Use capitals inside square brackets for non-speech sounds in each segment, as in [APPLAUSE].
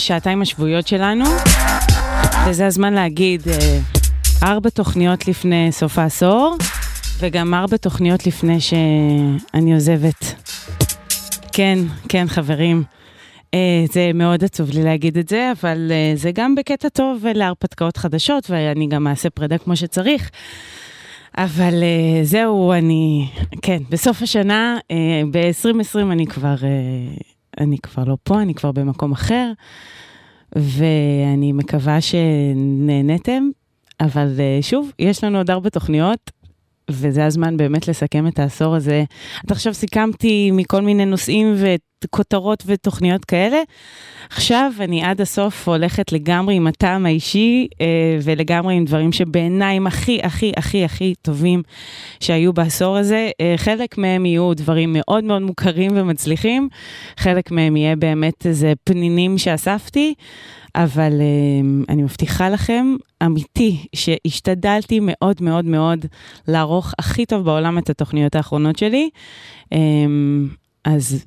השעתיים השבועיות שלנו, וזה הזמן להגיד אה, ארבע תוכניות לפני סוף העשור, וגם ארבע תוכניות לפני שאני עוזבת. כן, כן, חברים. אה, זה מאוד עצוב לי להגיד את זה, אבל אה, זה גם בקטע טוב להרפתקאות חדשות, ואני גם אעשה פרידה כמו שצריך. אבל זהו, אני, כן, בסוף השנה, ב-2020 אני כבר אני כבר לא פה, אני כבר במקום אחר, ואני מקווה שנהנתם, אבל אה, שוב, יש לנו עוד ארבע תוכניות, וזה הזמן באמת לסכם את העשור הזה. עד עכשיו סיכמתי מכל מיני נושאים וכותרות ותוכניות כאלה. עכשיו אני עד הסוף הולכת לגמרי עם הטעם האישי אה, ולגמרי עם דברים שבעיניי הם הכי הכי הכי הכי טובים שהיו בעשור הזה. אה, חלק מהם יהיו דברים מאוד מאוד מוכרים ומצליחים, חלק מהם יהיה באמת איזה פנינים שאספתי. אבל uh, אני מבטיחה לכם, אמיתי, שהשתדלתי מאוד מאוד מאוד לערוך הכי טוב בעולם את התוכניות האחרונות שלי. Um, אז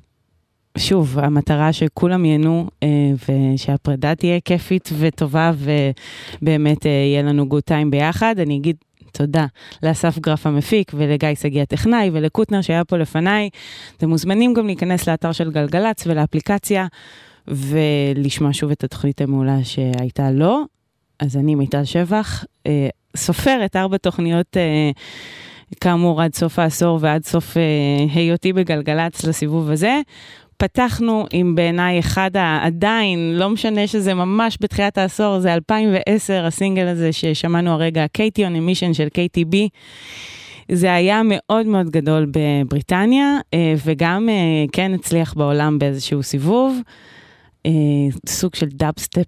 שוב, המטרה שכולם ייהנו uh, ושהפרידה תהיה כיפית וטובה ובאמת uh, יהיה לנו גוד טיים ביחד. אני אגיד תודה לאסף גרף המפיק ולגיא שגיא הטכנאי ולקוטנר שהיה פה לפניי. אתם מוזמנים גם להיכנס לאתר של גלגלצ ולאפליקציה. ולשמוע שוב את התוכנית המעולה שהייתה לו. אז אני מיטל שבח, אה, סופרת ארבע תוכניות, אה, כאמור, עד סוף העשור ועד סוף אה, היותי בגלגלצ לסיבוב הזה. פתחנו עם בעיניי אחד העדיין, לא משנה שזה ממש בתחילת העשור, זה 2010, הסינגל הזה ששמענו הרגע, קייטי און אמישן של KTB. זה היה מאוד מאוד גדול בבריטניה, וגם כן הצליח בעולם באיזשהו סיבוב. אה, סוג של דאבסטפ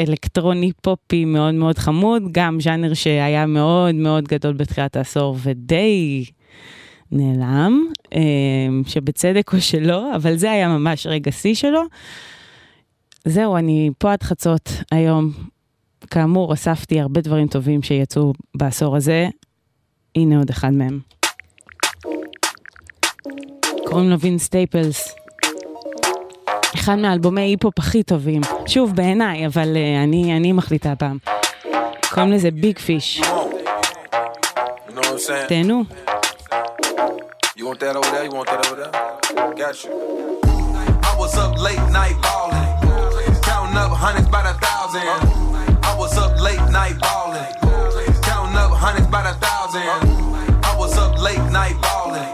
אלקטרוני פופי מאוד מאוד חמוד, גם ז'אנר שהיה מאוד מאוד גדול בתחילת העשור ודי נעלם, אה, שבצדק או שלא, אבל זה היה ממש רגע שיא שלו. זהו, אני פה עד חצות היום. כאמור, אספתי הרבה דברים טובים שיצאו בעשור הזה. הנה עוד אחד מהם. קוראים לו וינס סטייפלס. אחד מאלבומי היפ-הופ הכי טובים. שוב, בעיניי, אבל אה, אני, אני מחליטה הפעם. קוראים לזה Big Fish. תהנו. Hundreds by the thousand. I was up late night ballin',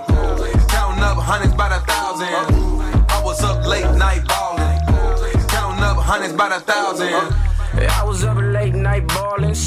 counting up hundreds by about a thousand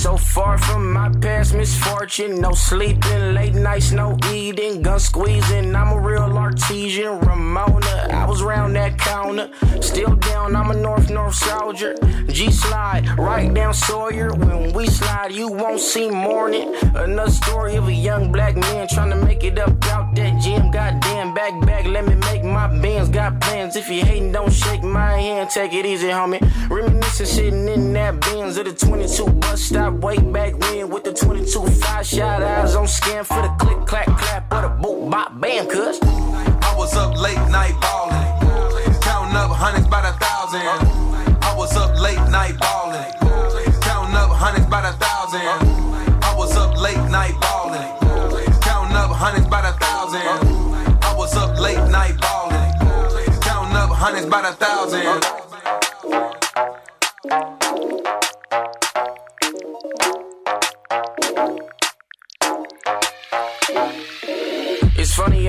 so far from my past misfortune. No sleeping, late nights, no eating, gun squeezing. I'm a real artesian, Ramona. I was round that counter, still down. I'm a North North soldier. G slide, right down Sawyer. When we slide, you won't see morning. Another story of a young black man trying to make it up out that gym. Goddamn, back back, let me make my bands. Got plans. If you hating, don't shake my hand. Take it easy, homie. Reminiscing, sitting in that Benz of the 22 bus stop way back when with the 22 five shot eyes on scan for the click clack clap or the boot bop bam cuz. I was up late night ballin', counting up hundreds by the thousand. I was up late night ballin', counting up hundreds by the thousand. I was up late night ballin', counting up hundreds by the thousand. I was up late night ballin', counting up hundreds by the thousand.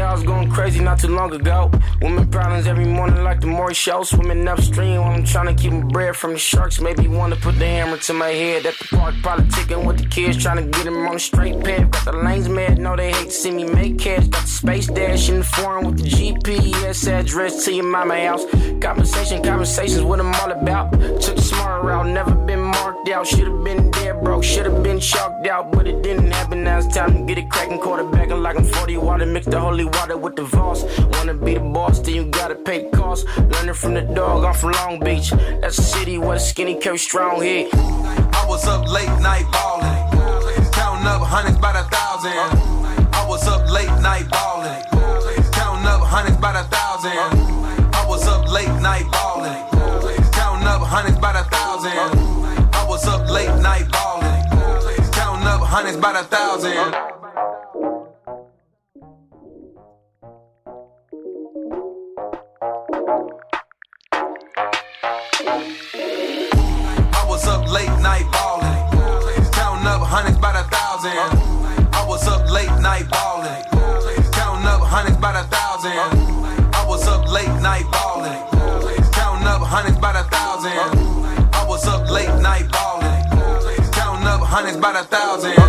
I was going crazy not too long ago. Women problems every morning like the Maury show. Swimming upstream while I'm trying to keep my bread from the sharks. Maybe wanna put the hammer to my head at the park. Politicking with the kids, trying to get them on the straight path. Got the lanes mad, know they hate to see me make cash. Got the space dash in the foreign with the GPS address to your mama house. Conversation, conversations, what I'm all about. Took the smart route, never been marked out. Should've been dead broke, should've been chalked out, but it didn't happen. Now it's time to get it cracking, quarterbacking like I'm 40 water. Mix the holy water with the Voss. Wanna be the boss, then you gotta pay the cost. Learning from the dog, I'm from Long Beach. That's a city where the skinny carry strong heat. I was up late night ballin', counting up hundreds by the thousand. I was up late night ballin', counting up hundreds by the thousand. I was up late night ballin', counting up hundreds by the thousand. Was up late night ballin', counting up hundreds by the thousand. I was up late night ballin', counting up hundreds by the thousand. I was up late night ballin', about a thousand.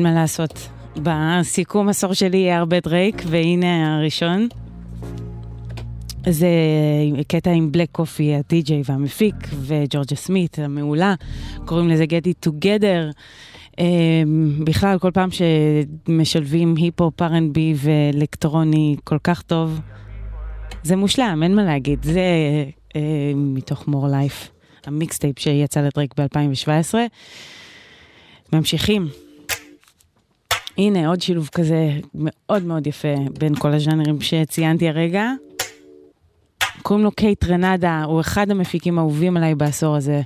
אין מה לעשות. בסיכום עשור שלי יהיה הרבה דרייק, והנה הראשון. זה קטע עם Black Coffee, הדי-ג'יי והמפיק, וג'ורג'ה סמית המעולה, קוראים לזה Get It Together. אה, בכלל, כל פעם שמשלבים היפ-הופ, R&B ואלקטרוני כל כך טוב, זה מושלם, אין מה להגיד. זה אה, מתוך More Life, המיקסטייפ שיצא לדרייק ב-2017. ממשיכים. הנה, עוד שילוב כזה מאוד מאוד יפה בין כל הז'אנרים שציינתי הרגע. קוראים לו קייט רנדה, הוא אחד המפיקים האהובים עליי בעשור הזה.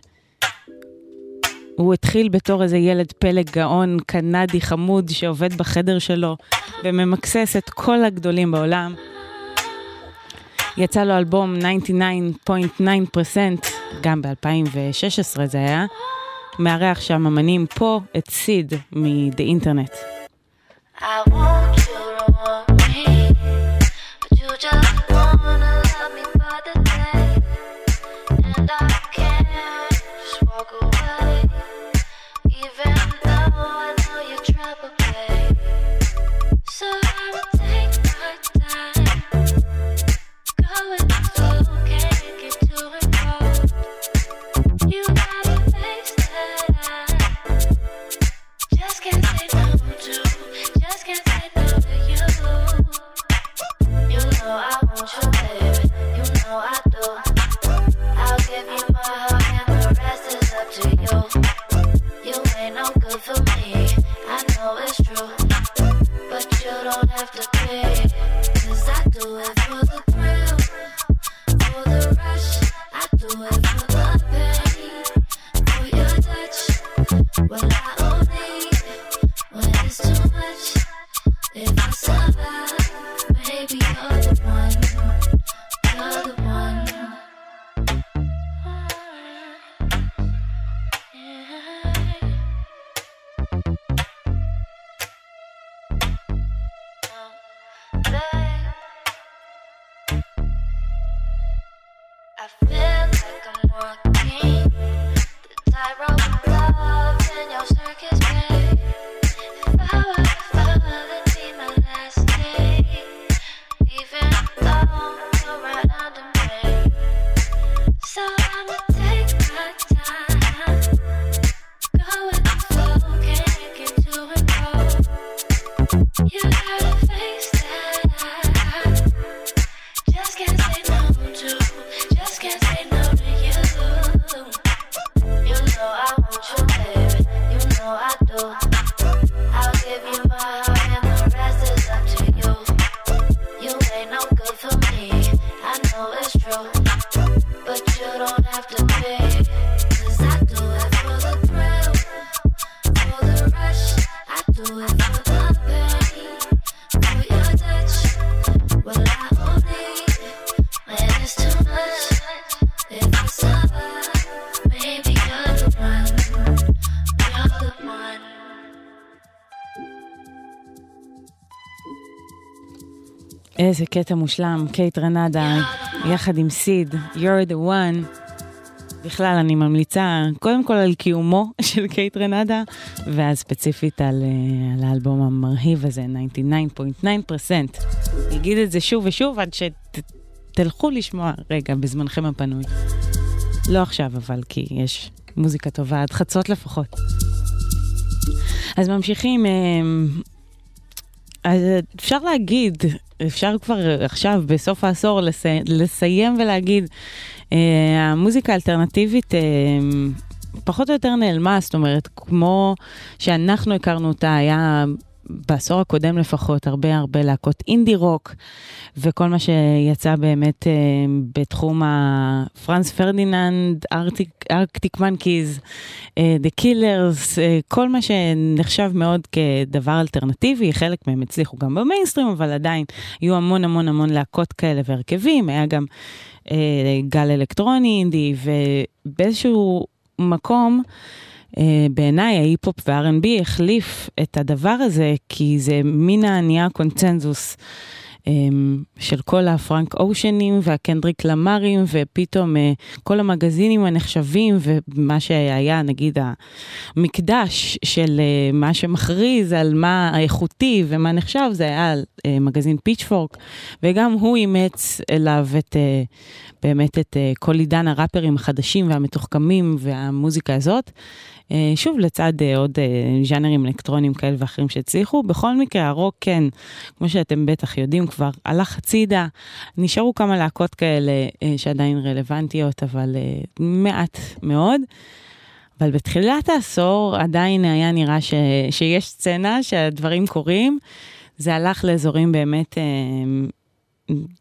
הוא התחיל בתור איזה ילד פלג גאון, קנדי חמוד, שעובד בחדר שלו וממקסס את כל הגדולים בעולם. יצא לו אלבום 99.9%, גם ב-2016 זה היה, מארח שם אמנים פה את סיד מ"דה אינטרנט". I want you to want me, but you just. איזה קטע מושלם, Kaytranada, יחד עם Syd, You're the one. בכלל, אני ממליצה קודם כל על קיומו [LAUGHS] של Kaytranada, ואז ספציפית על, אה, על האלבום המרהיב הזה, 99.9%. אני אגיד את זה שוב ושוב עד שתלכו לשמוע רגע בזמנכם הפנוי. לא עכשיו, אבל כי יש מוזיקה טובה עד חצות לפחות. אז ממשיכים, אה, אז אפשר להגיד, אפשר כבר עכשיו, בסוף העשור, לסי... לסיים ולהגיד, אה, המוזיקה האלטרנטיבית אה, פחות או יותר נעלמה, זאת אומרת, כמו שאנחנו הכרנו אותה, היה בעשור הקודם לפחות הרבה הרבה להקות אינדי רוק, וכל מה שיצא באמת אה, בתחום ה Franz Ferdinand, Arctic Monkeys, The Killers, כל מה שנחשב מאוד כדבר אלטרנטיבי, חלק מהם הצליחו גם במיינסטרים, אבל עדיין היו המון המון המון להקות כאלה והרכבים, היה גם אה, גל אלקטרוני אינדי, ובאיזשהו מקום, בעיניי ההיפ-הופ וה-R&B החליף את הדבר הזה, כי זה מין נהיה קונצנזוס של כל הפרנק אושנים והקנדריק למרים, ופתאום אה, כל המגזינים הנחשבים, ומה שהיה נגיד המקדש של uh, מה שמכריז על מה האיכותי ומה נחשב, זה היה uh, מגזין פיצ'פורק, וגם הוא אימץ אליו את, באמת את כל עידן הראפרים החדשים והמתוחכמים והמוזיקה הזאת. אה, שוב, לצד אה, עוד אה, ז'אנרים אלקטרונים כאלה ואחרים שהצליחו. בכל מקרה, הרוק כן, כמו שאתם בטח יודעים כבר, הלך הצידה. נשארו כמה להקות כאלה שעדיין רלוונטיות, אבל מעט מאוד. אבל בתחילת העשור עדיין היה נראה ש, שיש סצנה, שהדברים קורים. זה הלך לאזורים באמת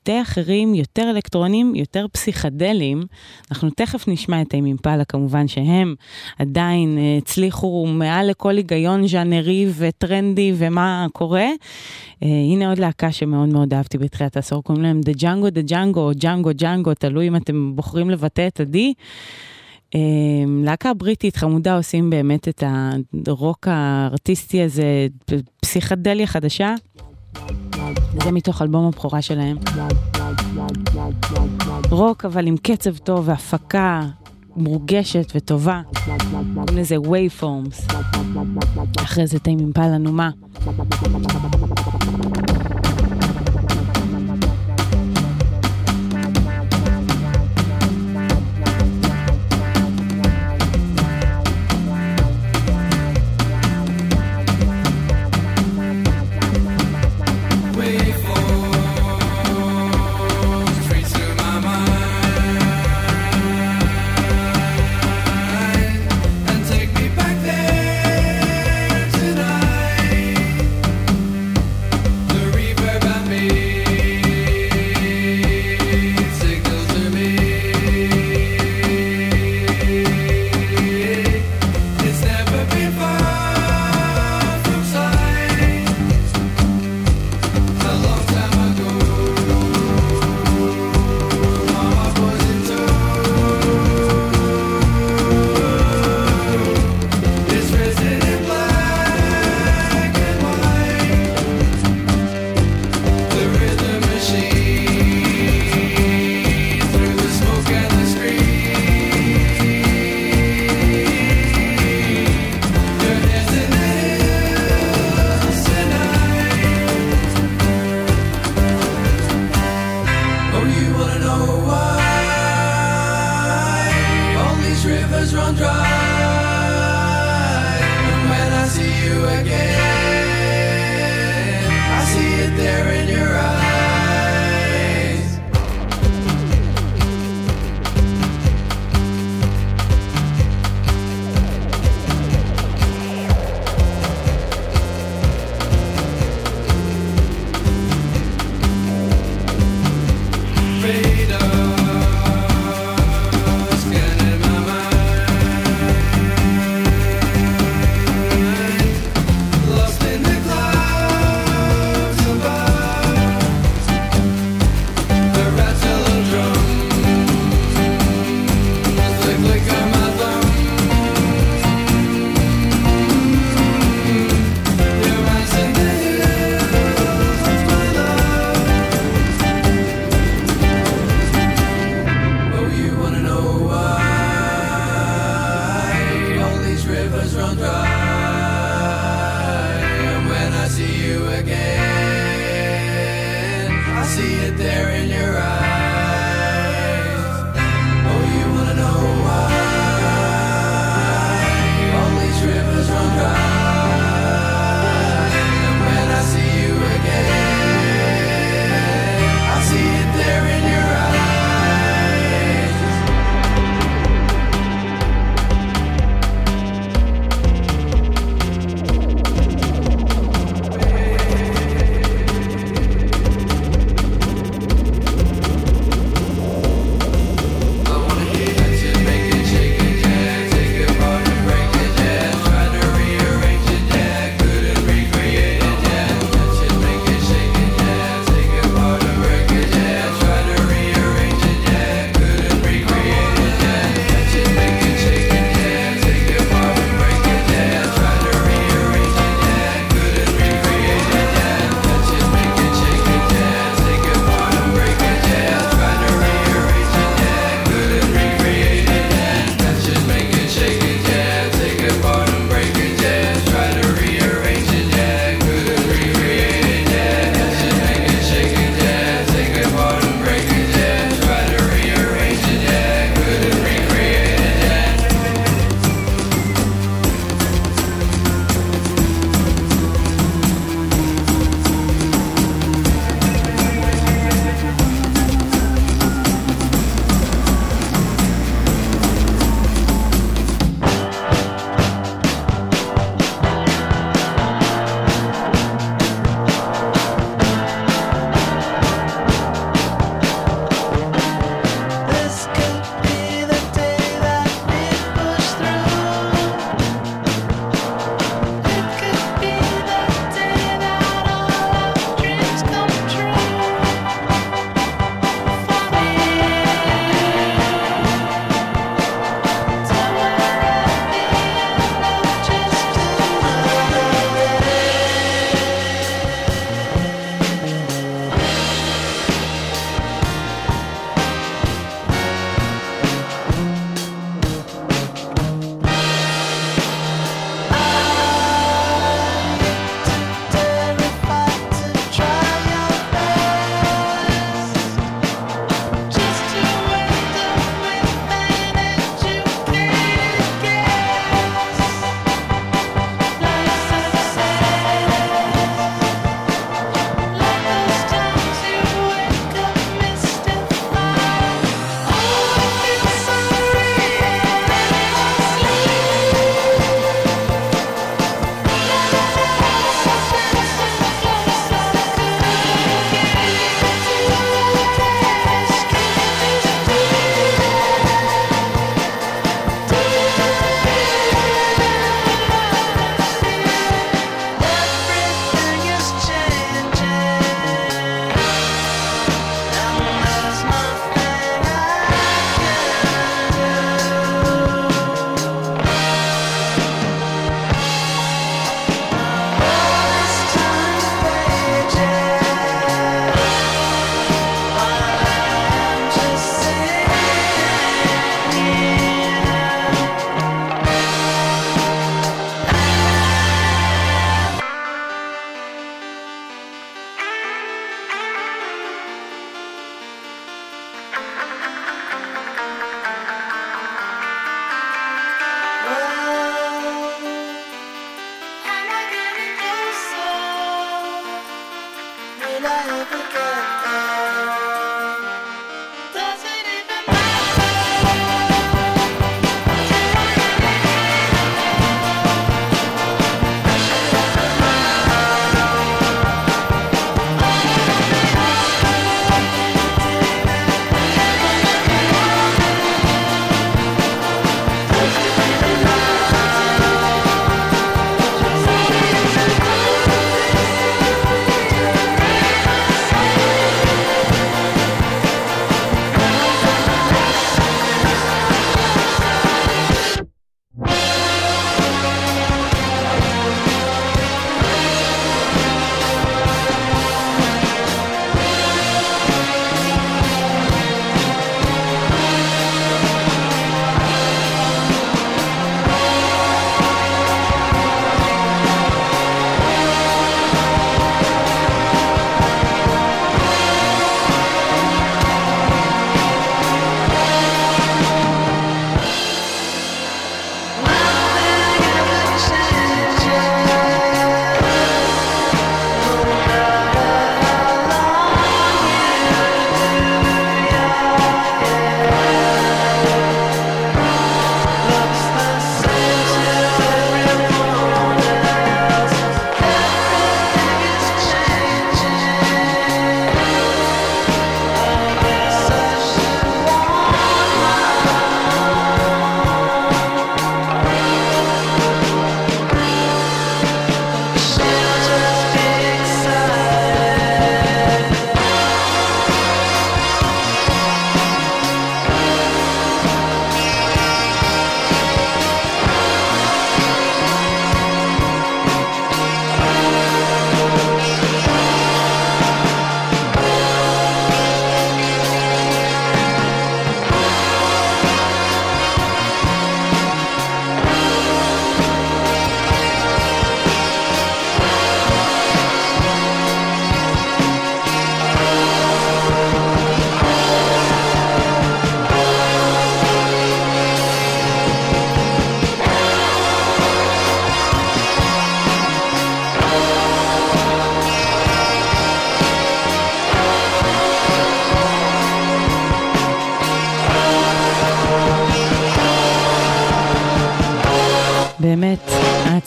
די אחרים, יותר אלקטרונים, יותר פסיכדליים. אנחנו תכף נשמע את טיים אימפלה, כמובן שהם עדיין אה, הצליחו מעל לכל היגיון ז'אנרי וטרנדי ומה קורה. Uh, הנה עוד להקה שמאוד מאוד אהבתי בתחילת העשור, קוראים להם The Django The Django, או Django Django, תלוי אם אתם בוחרים לבטא את ה-D. Uh, להקה בריטית חמודה עושים באמת את הרוק הארטיסטי הזה, פסיכדליה חדשה. זה מתוך אלבום הבכורה שלהם. רוק, אבל עם קצב טוב והפקה מורגשת וטובה. קוראים לזה Waveforms. אחרי זה טעים אימפלה, נו מה?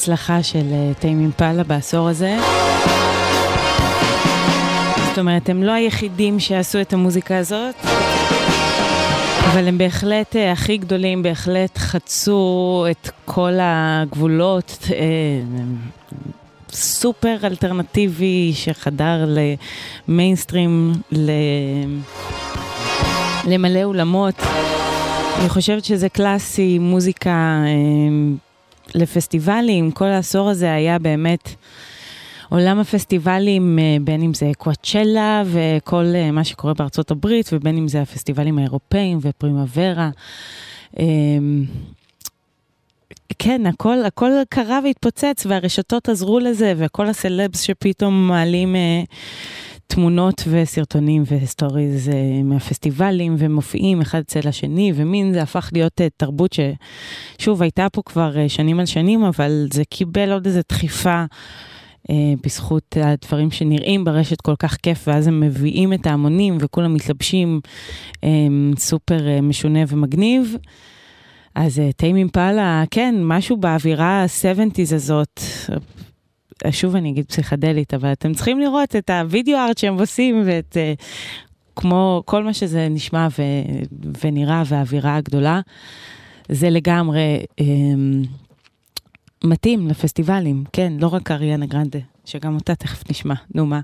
ההצלחה של אה, טיים אימפלה בעשור הזה. זאת אומרת, הם לא היחידים שעשו את המוזיקה הזאת, אבל הם בהחלט אה, הכי גדולים, בהחלט חצו את כל הגבולות. אה, סופר אלטרנטיבי שחדר למיינסטרים, ל... למלא אולמות. אני חושבת שזה קלאסי, מוזיקה לפסטיבלים, כל העשור הזה היה באמת עולם הפסטיבלים, אה, בין אם זה קואצ'לה וכל אה, מה שקורה בארצות הברית, ובין אם זה הפסטיבלים האירופאים ופרימה ורה. אה, כן, הכל, הכל קרה והתפוצץ, והרשתות עזרו לזה, וכל הסלבס שפתאום מעלים אה, תמונות וסרטונים וסטוריז אה, מהפסטיבלים, ומופיעים אחד אצל השני, ומין זה הפך להיות אה, תרבות ששוב, הייתה פה כבר אה, שנים על שנים, אבל זה קיבל עוד איזו דחיפה. אה, בזכות הדברים שנראים ברשת כל כך כיף, ואז הם מביאים את ההמונים וכולם מתלבשים אה, סופר משונה ומגניב. אז טיים אימפלה, כן, משהו באווירה ה-70's הזאת, שוב אני אגיד פסיכדלית, אבל אתם צריכים לראות את הוידאו ארט שהם עושים ואת אה, כמו כל מה שזה נשמע ו, ונראה והאווירה הגדולה, זה לגמרי אה, מתאים לפסטיבלים, כן, לא רק אריאנה גרנדה, שגם אותה תכף נשמע, נו מה.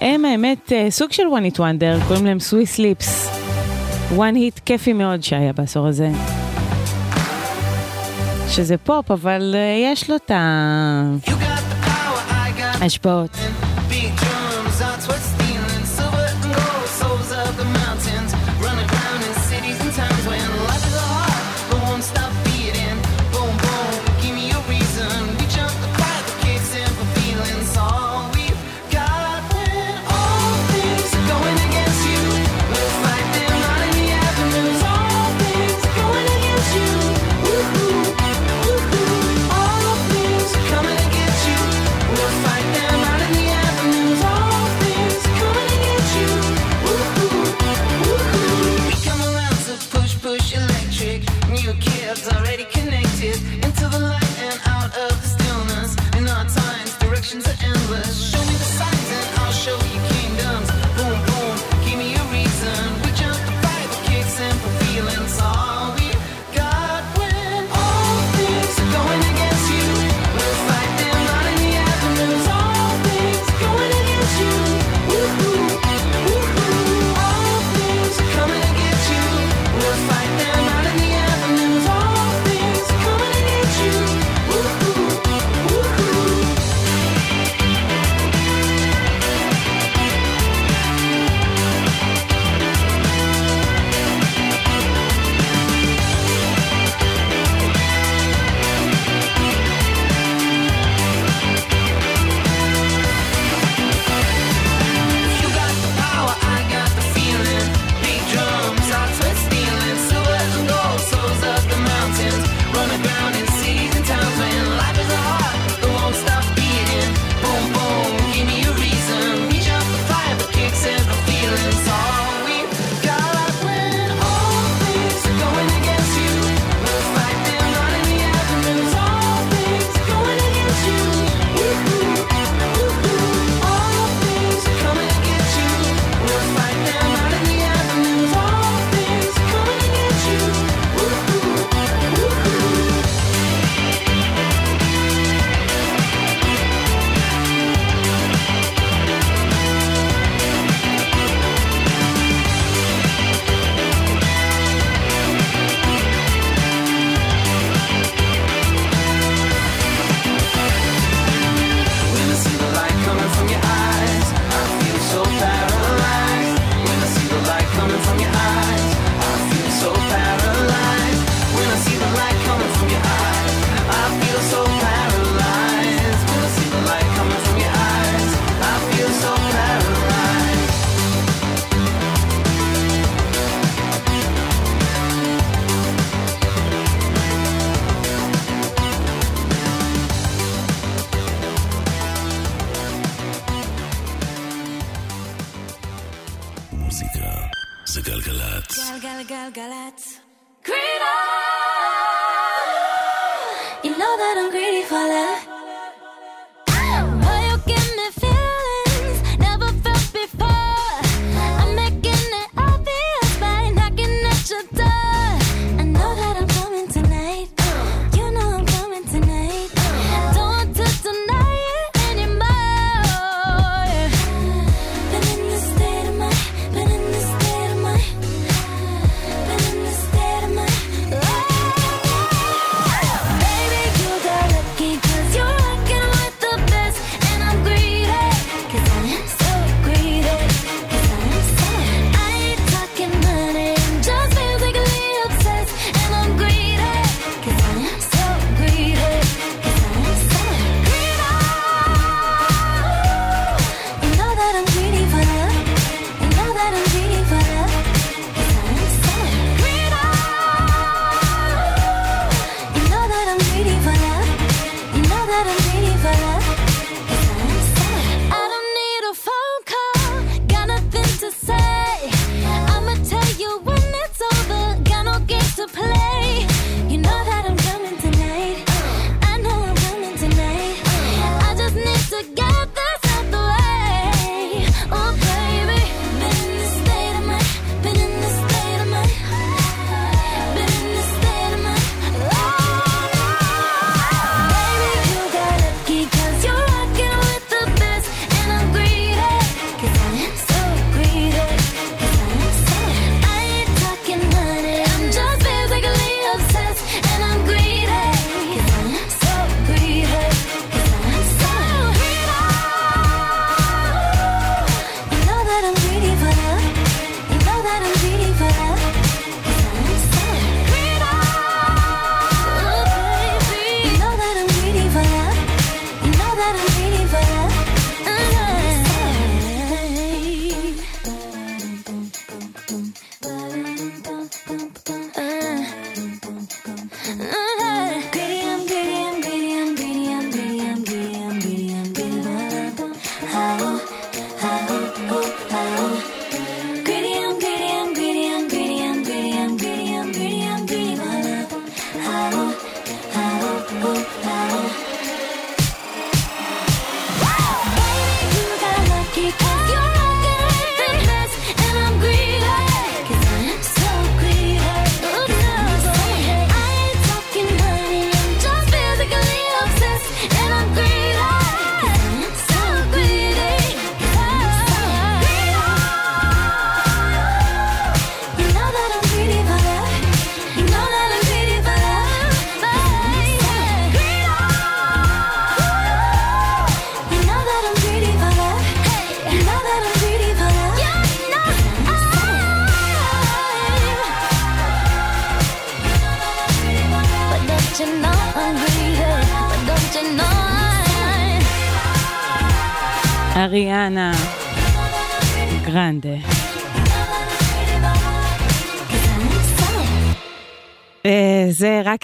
הם האמת אה, סוג של one hit wonder, קוראים להם Swiss Lips. one hit כיפי מאוד שהיה בעשור הזה. שזה פופ, אבל אה, יש לו את ההשפעות.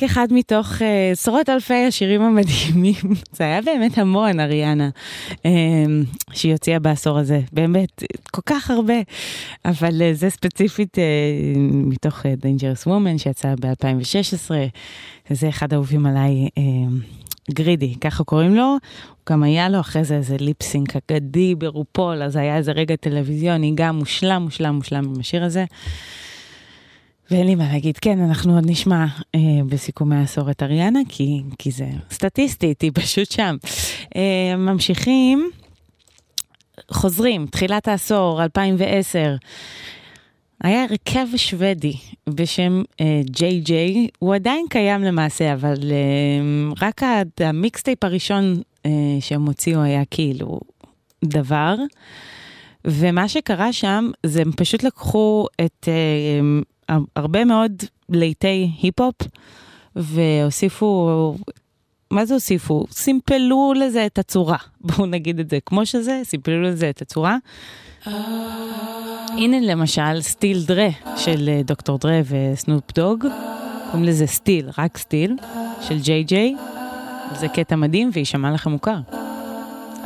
אחד מתוך אה, עשרות אלפי השירים המדהימים. [LAUGHS] זה היה באמת המון, אריאנה, אה, שהיא הוציאה בעשור הזה. באמת, כל כך הרבה. אבל אה, זה ספציפית מתוך Dangerous Woman שיצא ב-2016. זה אחד האהובים עליי. גרידי, ככה קוראים לו. הוא גם היה לו אחרי זה איזה ליפסינק אגדי ברופול, אז היה איזה רגע טלוויזיוני, גם מושלם, מושלם, מושלם עם השיר הזה. ואין לי מה להגיד, כן, אנחנו עוד נשמע אה, בסיכומי העשור את אריאנה, כי, כי זה סטטיסטית, היא פשוט שם. אה, ממשיכים, חוזרים, תחילת העשור, 2010. היה הרכב שוודי בשם אה, ג'יי uh, ג'יי, הוא עדיין קיים למעשה, אבל uh, רק המיקסטייפ הראשון uh, שהם הוציאו היה כאילו דבר. ומה שקרה שם, זה הם פשוט לקחו את אה, הרבה מאוד להיטי היפ-הופ, והוסיפו, מה זה הוסיפו? סימפלו לזה את הצורה, [LAUGHS] בואו נגיד את זה כמו שזה, סימפלו לזה את הצורה. אה. הנה למשל Still Dre של אה, דוקטור דרה וסנופ דוג, קוראים לזה Still, רק Still, של ג'יי ג'יי. זה קטע מדהים ויישמע לכם מוכר,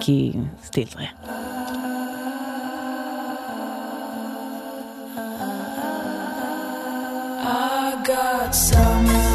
כי סטיל דרה. Summer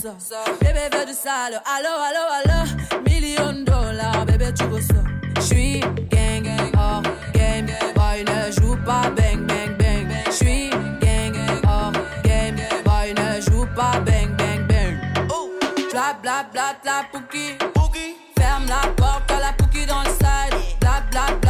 ça. Bébé veut du sale, allo allo allo, million dollars, bébé tu veux ça. J'suis gang gang, oh game, boy ne joue pas bang bang bang. J'suis gang oh game, boy ne joue pas bang bang bang. Bla bla bla bla pouki. Ferme la porte à la pouki dans le side. Bla bla bla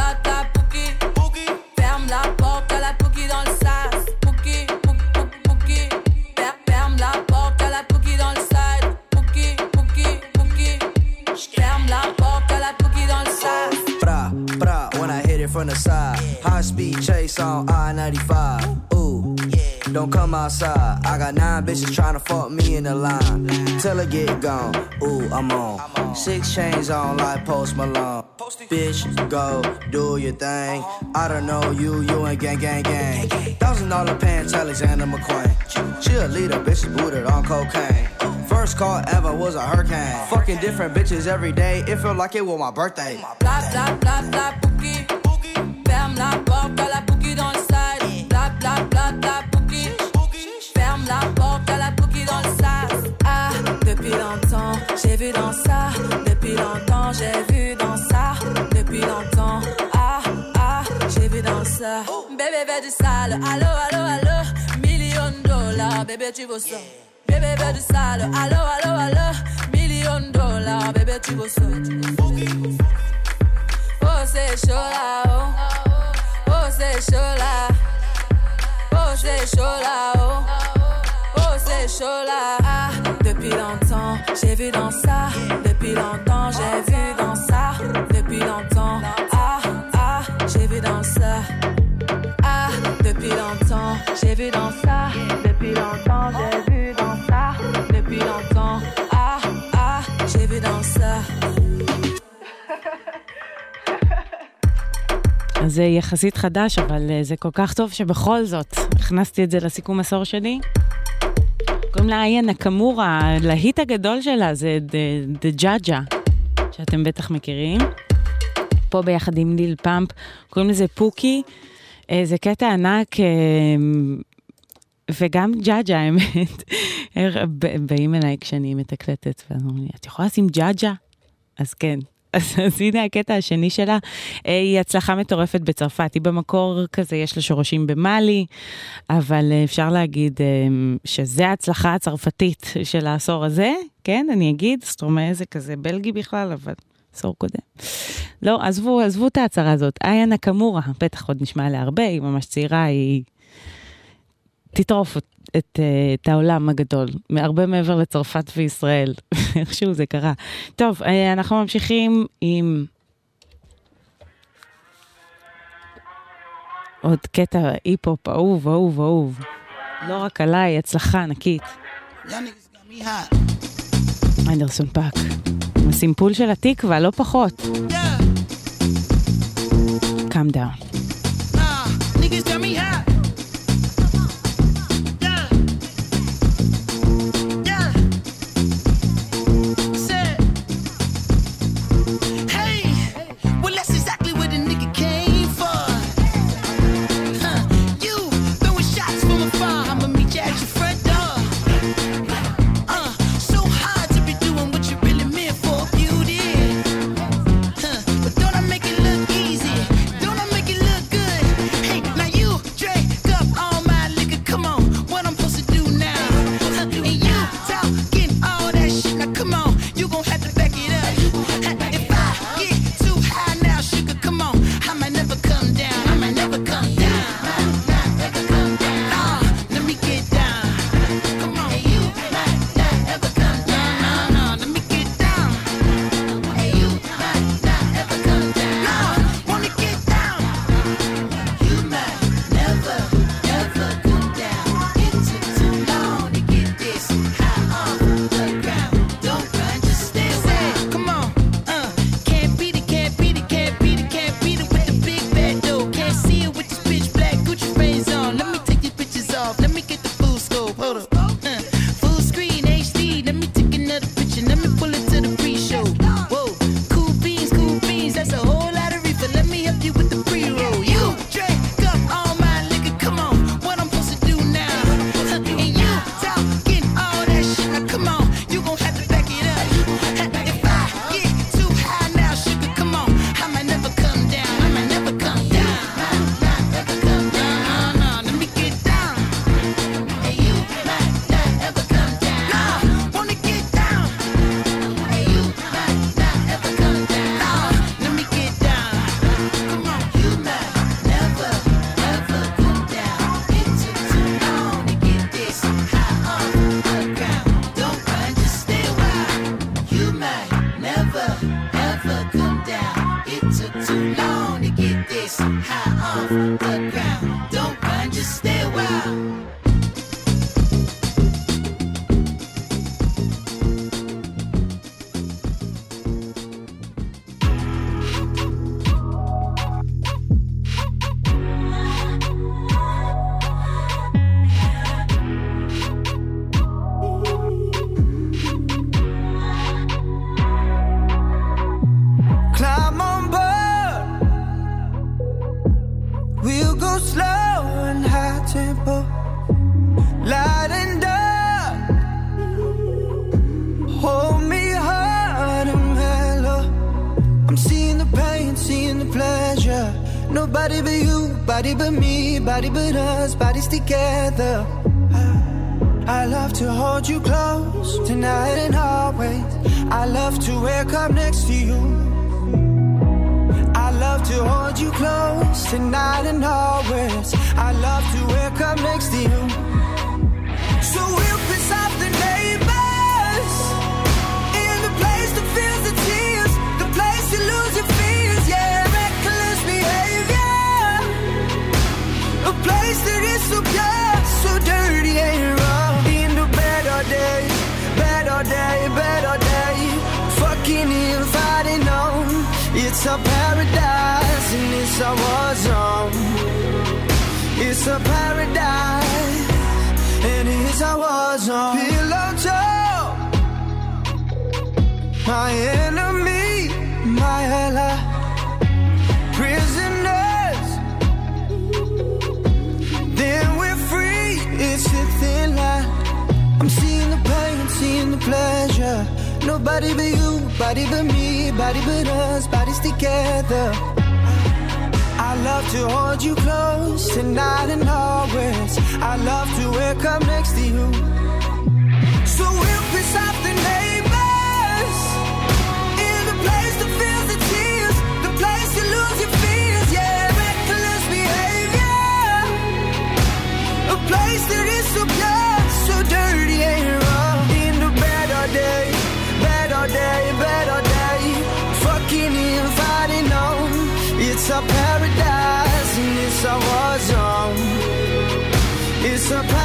from the side. High speed chase on I 95. Ooh, don't come outside. I got nine bitches trying to fuck me in the line. Till I get gone. Ooh, I'm on. Six chains on like Post Malone. Bitch, go do your thing. I don't know you, you ain't gang, gang, gang. Thousand dollar pants, Alexander McQueen. She a leader, bitch booted on cocaine. First call ever was a hurricane. Fucking different bitches every day. It felt like it was my birthday. Bla bla bla bla pouki. La porte à la pouki dans le side. Bla bla bla bla pouki. Ferme la porte à la pouki dans le sas. Ah, depuis longtemps, j'ai vu dans ça. Depuis longtemps, j'ai vu dans ça. Depuis longtemps, ah, ah, j'ai vu dans ça. Bébé veut du sale, allo, allo, allo. Million de dollars, bébé tu veux ça. Bébé veut du sale, allo, allo, allo. Million de dollars, bébé tu veux ça. Oh c'est chaud là. Oh c'est chaud là. Oh c'est chaud là, oh. Oh c'est chaud là. Depuis longtemps, j'ai vu dans ça. Depuis longtemps, j'ai vu dans ça. Depuis longtemps, ah, ah, j'ai vu dans ça. Ah, depuis longtemps, j'ai vu dans ça. Depuis longtemps, j'ai אז זה יחסית חדש, אבל אה, זה כל כך טוב שבכל זאת הכנסתי את זה לסיכום עשור שלי. קוראים לה איה נקמורה, הלהיט הגדול שלה זה דה ג'אג'ה, שאתם בטח מכירים. פה ביחד עם ליל פאמפ, קוראים לזה Pookie. אה, זה קטע ענק, אה, וגם ג'אג'ה, האמת. באים אליי כשאני מתקלטת, ואומרים לי, את יכולה לשים ג'אג'ה? אז כן, אז, אז הנה הקטע השני שלה, אה, היא הצלחה מטורפת בצרפת. היא במקור כזה, יש לה שורשים במאלי, אבל אה, אפשר להגיד אה, שזה ההצלחה הצרפתית של העשור הזה, כן, אני אגיד, סטרומה זה כזה בלגי בכלל, אבל עשור קודם. לא, עזבו, עזבו את ההצהרה הזאת. איה נקמורה, בטח עוד נשמע לה הרבה, היא ממש צעירה, היא תטרוף את, את, אה, את העולם הגדול, הרבה מעבר לצרפת וישראל, [LAUGHS] איכשהו זה קרה. טוב, אה, אנחנו ממשיכים עם עוד קטע היפ-הופ אהוב, אהוב, אהוב. לא רק עליי, הצלחה ענקית. אנדרסון פאק, עם הסימפול של התקווה, לא פחות. Yeah. Come down. Y'all niggas got me high. Nobody but us, bodies together. I love to hold you close tonight and always. I love to wake up next to you. I love to hold you close tonight and always It's a paradise, and it's a war zone. Pillow talk, my enemy, my ally. Prisoners, then we're free. It's a thin line. I'm seeing the pain, seeing the pleasure. Nobody but you, body but me, body but us, bodies together. I love to hold you close tonight and always. I love to wake up next to you. So we'll piss off the neighbors in the place that feels the tears, the place you lose your fears, yeah, reckless behavior, a place that is so pure, so dirty and raw. In the better day, better day, better day, fucking and fighting on. It's a paradise surprise.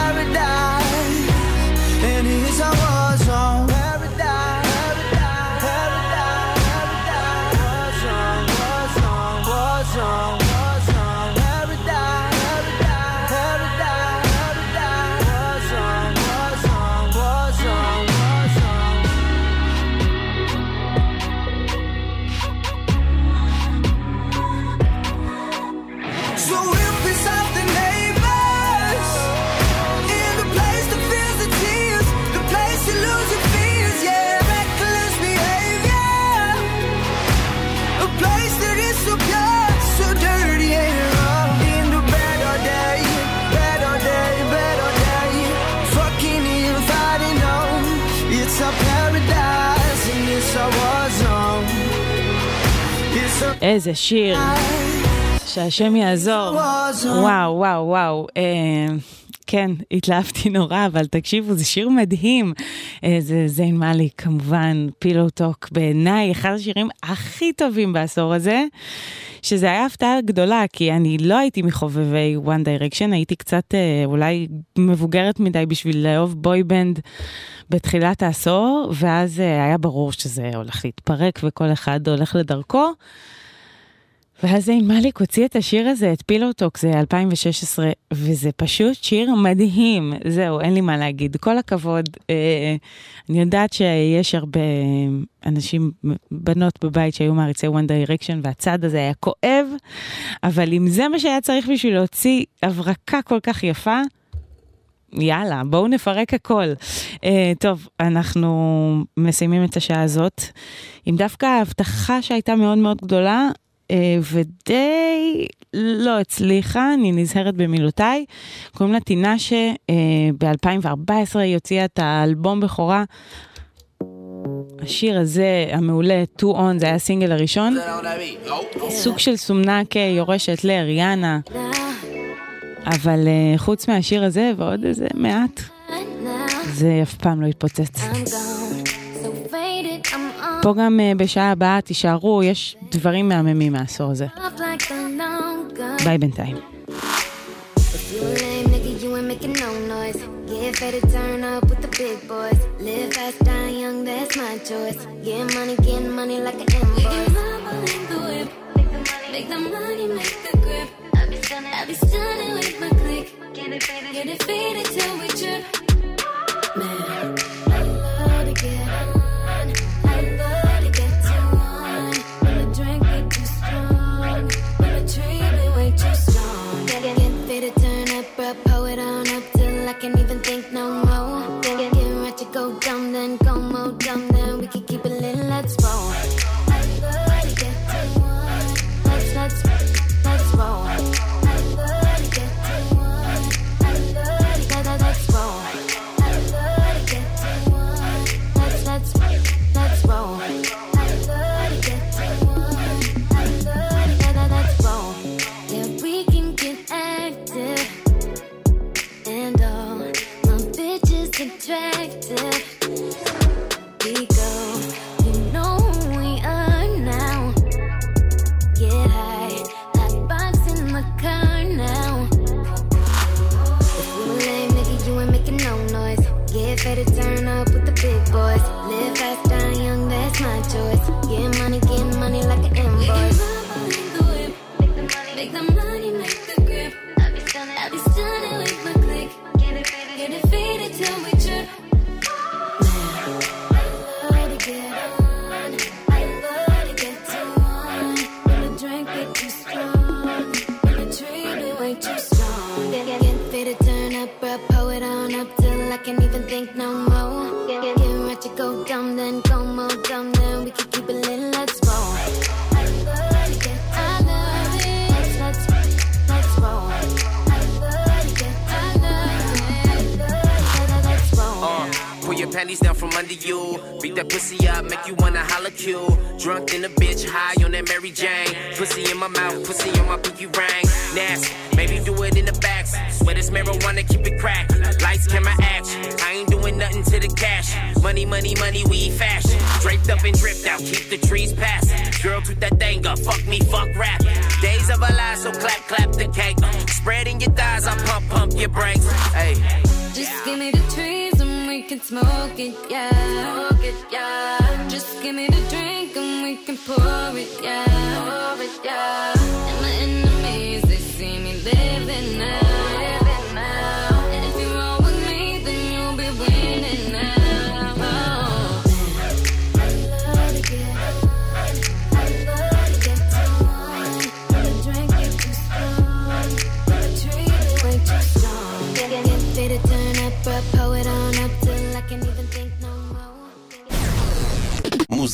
איזה שיר. שהשם יעזור. וואו, וואו, וואו. אה, כן, התלהבתי נורא, אבל תקשיבו, זה שיר מדהים. אה, זה זיין מאלי, כמובן, פילו טוק, בעיניי, אחד השירים הכי טובים בעשור הזה, שזה היה הפתעה גדולה, כי אני לא הייתי מחובבי One Direction, הייתי קצת אה, אולי מבוגרת מדי בשביל לאהוב בוי בנד בתחילת העשור, ואז אה, היה ברור שזה הולך להתפרק וכל אחד הולך לדרכו. ואז זיין מאליק הוציא את השיר הזה, את פילוטוק, זה 2016, וזה פשוט שיר מדהים. זהו, אין לי מה להגיד. כל הכבוד. אה, אני יודעת שיש הרבה אנשים, בנות בבית שהיו מעריצי One Direction, והצד הזה היה כואב, אבל אם זה מה שהיה צריך בשביל להוציא הברקה כל כך יפה, יאללה, בואו נפרק הכל. Uh, טוב, אנחנו מסיימים את השעה הזאת עם דווקא הבטחה שהייתה מאוד מאוד גדולה, ודי לא הצליחה, אני נזהרת במילותיי. קוראים לה טינה שב-2014 היא הוציאה את האלבום בכורה. השיר הזה, המעולה, Two On, זה היה הסינגל הראשון. סוג של סומנק יורשת לאריאנה. אבל uh, חוץ מהשיר הזה ועוד איזה מעט, זה אף פעם לא יתפוצץ. פה גם uh, בשעה הבאה תישארו, יש דברים מהממים מהעשור הזה. ביי בינתיים. Get fed to turn up with the big boys. Live fast, die young, that's my choice. Get money, get money like an invoice. in the whip. Make the money, make the grip. I be stunning, I be stunning with my click. Get it faded, get it faded till we trip. Man, panties down from under you. Beat that pussy up, make you wanna holla Q. Drunk in a bitch, high on that Mary Jane. Pussy in my mouth, pussy on my pinky ring. Nasty, maybe do it in the back. Swear this marijuana, keep it cracked. Lights, camera, action. I ain't doing nothing to the cash. Money, money, money, we fashion. Draped up and dripped out, keep the trees passing. Girl, toot that thing up, fuck me, fuck rap. Days of our lives, so clap, clap the cake. Spreading your thighs, I pump, pump your brakes. Hey. Just give me the trees can smoke it, yeah. Smoke it, yeah. Just give me the drink and we can pour it, yeah. Pour it, yeah. And my enemies, they see me living now.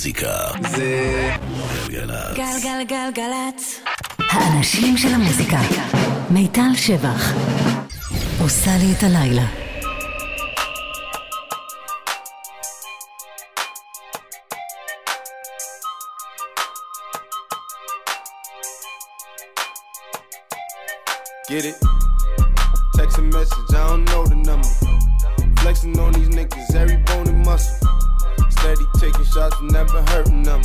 מוזיקה זה גלגלצ. גלגלגלגלצ. האנשים של המוזיקה. מיטל שבח. עושה לי את הלילה. Get it? Text a message, I don't know the number. Flexing on these niggas, every bone and muscle. Steady taking shots, never hurting them.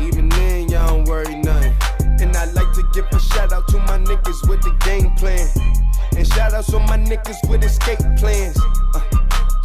Even then, y'all don't worry nothing. And I like to give a shout out to my niggas with the game plan. And shout outs to my niggas with escape plans. Uh,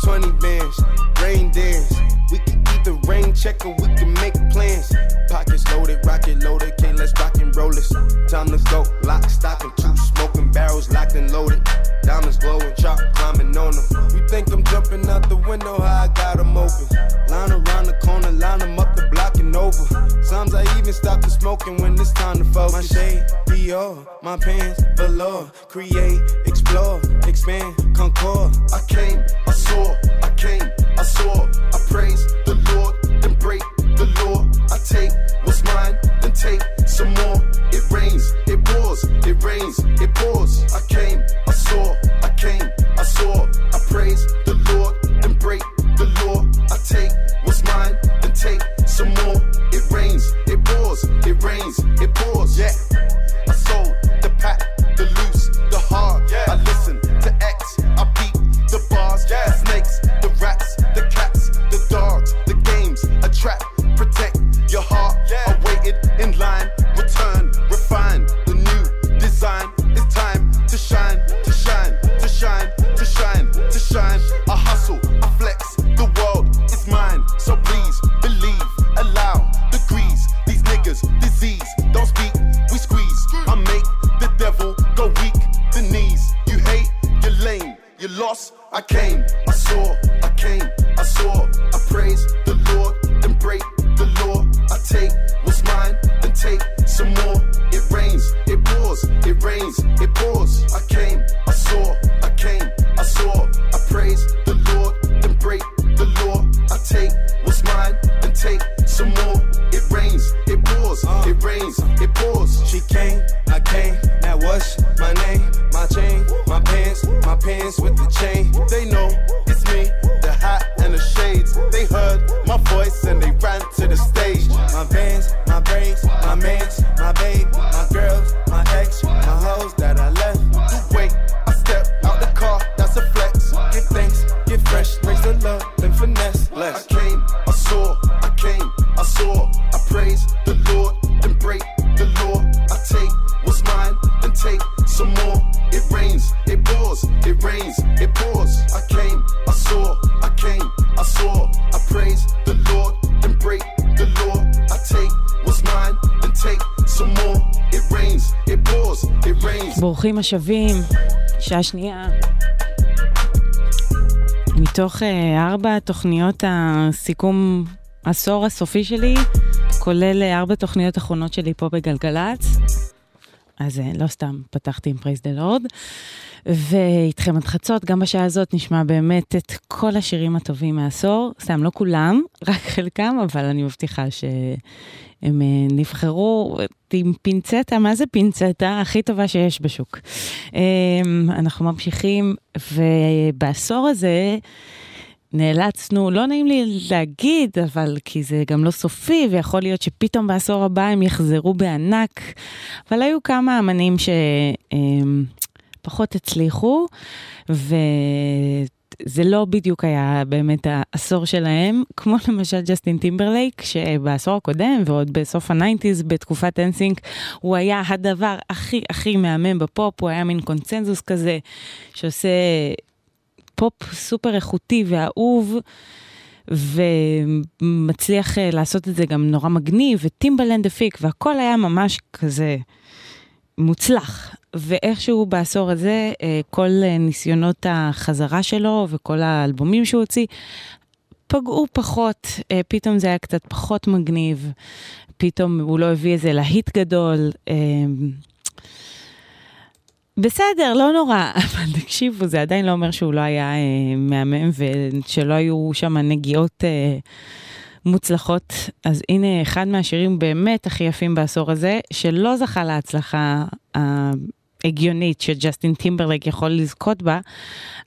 20 bands, rain dance. We can either rain check or we can make plans. Pockets loaded, rocket loaded, can't let's rock and roll this. Time to go, lock, stock, and two smoking barrels locked and loaded. Diamonds glowing, chop climbing on them. You think I'm jumping out the window, how I got them open. Line around the corner, line them up the block and over. Sometimes I even stop the smoking when it's time to focus. My shade, Dior, my pants, velour. Create, explore, expand, concord. I came, I saw, I came, I saw, I praise the Lord, then break the law. I take what's mine, then take some more. It rains, it pours, it rains, השבים, שעה שנייה. מתוך אה, ארבע תוכניות הסיכום עשור הסופי שלי, כולל אה, ארבע תוכניות אחרונות שלי פה בגלגלצ. אז אה, לא סתם פתחתי עם פרייס דה לורד. ואיתכם עד חצות, גם בשעה הזאת נשמע באמת את כל השירים הטובים מהעשור. סתם, לא כולם, רק חלקם, אבל אני מבטיחה שהם אה, נבחרו עם פינצטה, מה זה פינצטה? הכי טובה שיש בשוק. אה, אנחנו ממשיכים, ובעשור הזה... נאלצנו, לא נעים לי להגיד, אבל כי זה גם לא סופי, ויכול להיות שפתאום בעשור הבא הם יחזרו בענק, אבל היו כמה אמנים שפחות הצליחו, וזה לא בדיוק היה באמת העשור שלהם, כמו למשל ג'סטין טימברלייק, שבעשור הקודם ועוד בסוף ה nineties, בתקופת NSYNC, הוא היה הדבר הכי הכי מהמם בפופ, הוא היה מין קונצנזוס כזה, שעושה פופ סופר איכותי ואהוב, ומצליח אה, לעשות את זה גם נורא מגניב, וטימבלנד הפיק, והכל היה ממש כזה מוצלח. ואיכשהו בעשור הזה, אה, כל אה, ניסיונות החזרה שלו וכל האלבומים שהוא הוציא, פגעו פחות, פתאום זה היה קצת פחות מגניב, פתאום הוא לא הביא איזה להיט גדול. בסדר, לא נורא, [LAUGHS] אבל תקשיבו, זה עדיין לא אומר שהוא לא היה אה, מהמם ושלא היו שם נגיעות אה, מוצלחות. אז הנה אחד מהשירים באמת הכי יפים בעשור הזה, שלא זכה להצלחה ההגיונית שג'סטין טימברלייק יכול לזכות בה,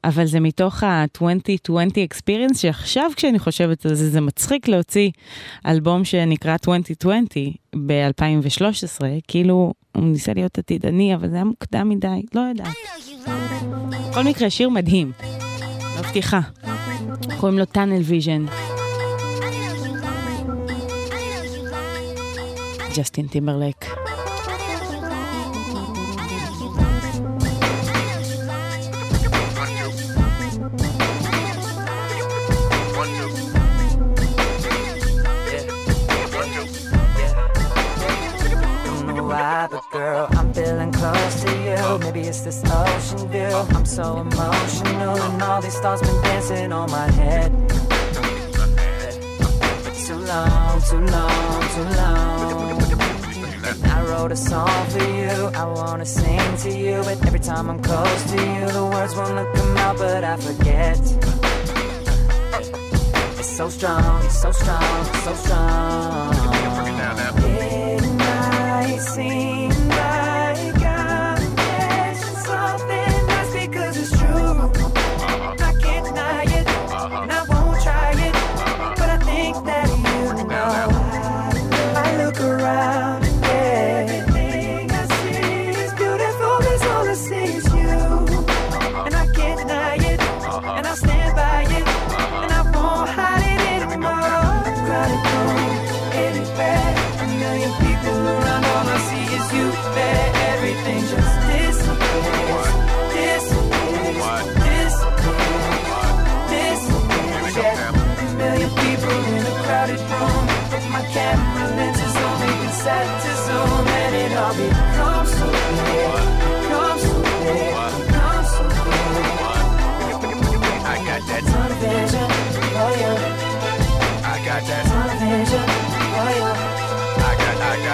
אבל זה מתוך ה-2020 experience, שעכשיו כשאני חושבת על זה, זה מצחיק להוציא אלבום שנקרא 2020 ב-2013, כאילו הוא ניסה להיות עתידני, אבל זה היה מוקדם מדי, לא יודעת. בכל מקרה, שיר מדהים. מבטיחה. קוראים לו Tunnel Vision. ג'סטין טימברלייק. don't know why, but girl, I'm feeling close to you. Maybe it's this ocean view. I'm so emotional, and all these thoughts been dancing on my head. Too long, too long, too long. I wrote a song for you. I wanna sing to you, but every time I'm close to you, the words won't come out, but I forget. It's so strong, it's so strong, it's so strong.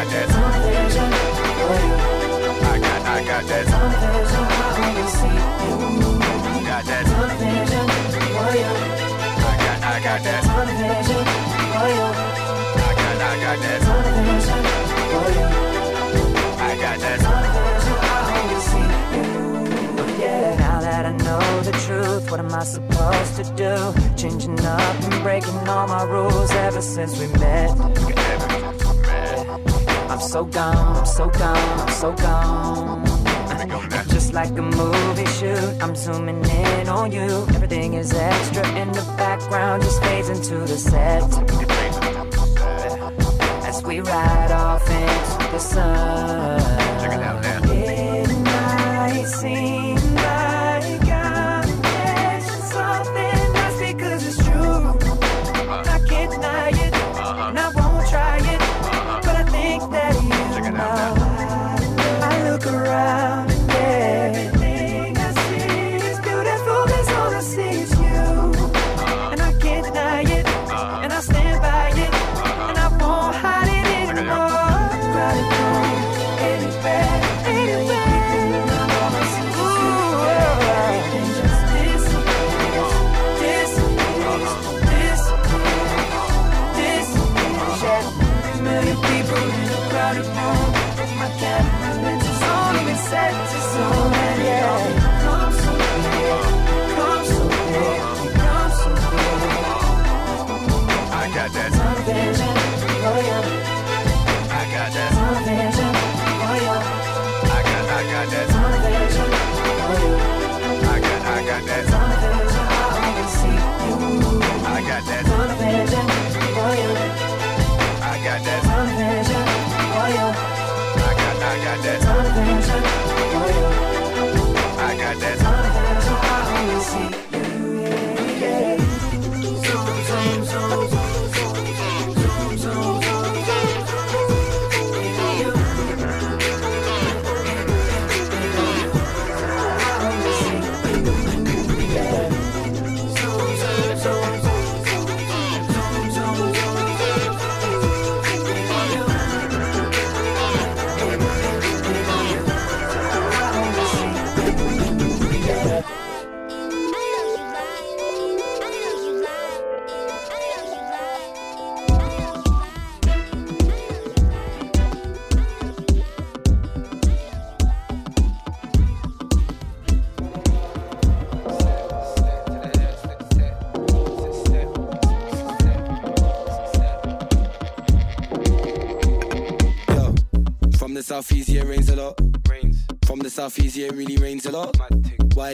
got that. I got, I got that. Got that. I got, I got that. I got, I got that. I got that. Now that I know the truth, what am I supposed to do? Changing up and breaking all my rules ever since we met. I'm so gone, I'm so gone, I'm so gone. Just like a movie shoot, I'm zooming in on you. Everything is extra in the background, just fades into the set. As we ride off into the sun.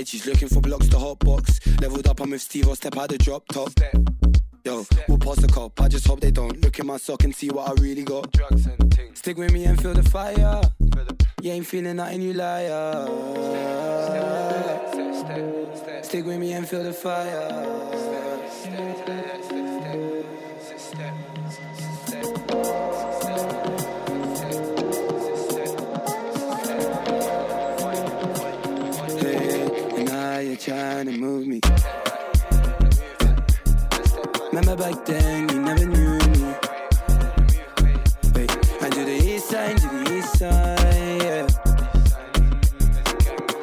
YG's looking for blocks to hot box. Leveled up, I'm with Steve, I'll step out the drop top. Yo, we'll pass the cop. I just hope they don't look in my sock and see what I really got. Stick with me and feel the fire. You ain't feeling nothing, you liar. Stick with me and feel the fire. Remember back then, you never knew me. Wait, and to the east side, to the east side, yeah.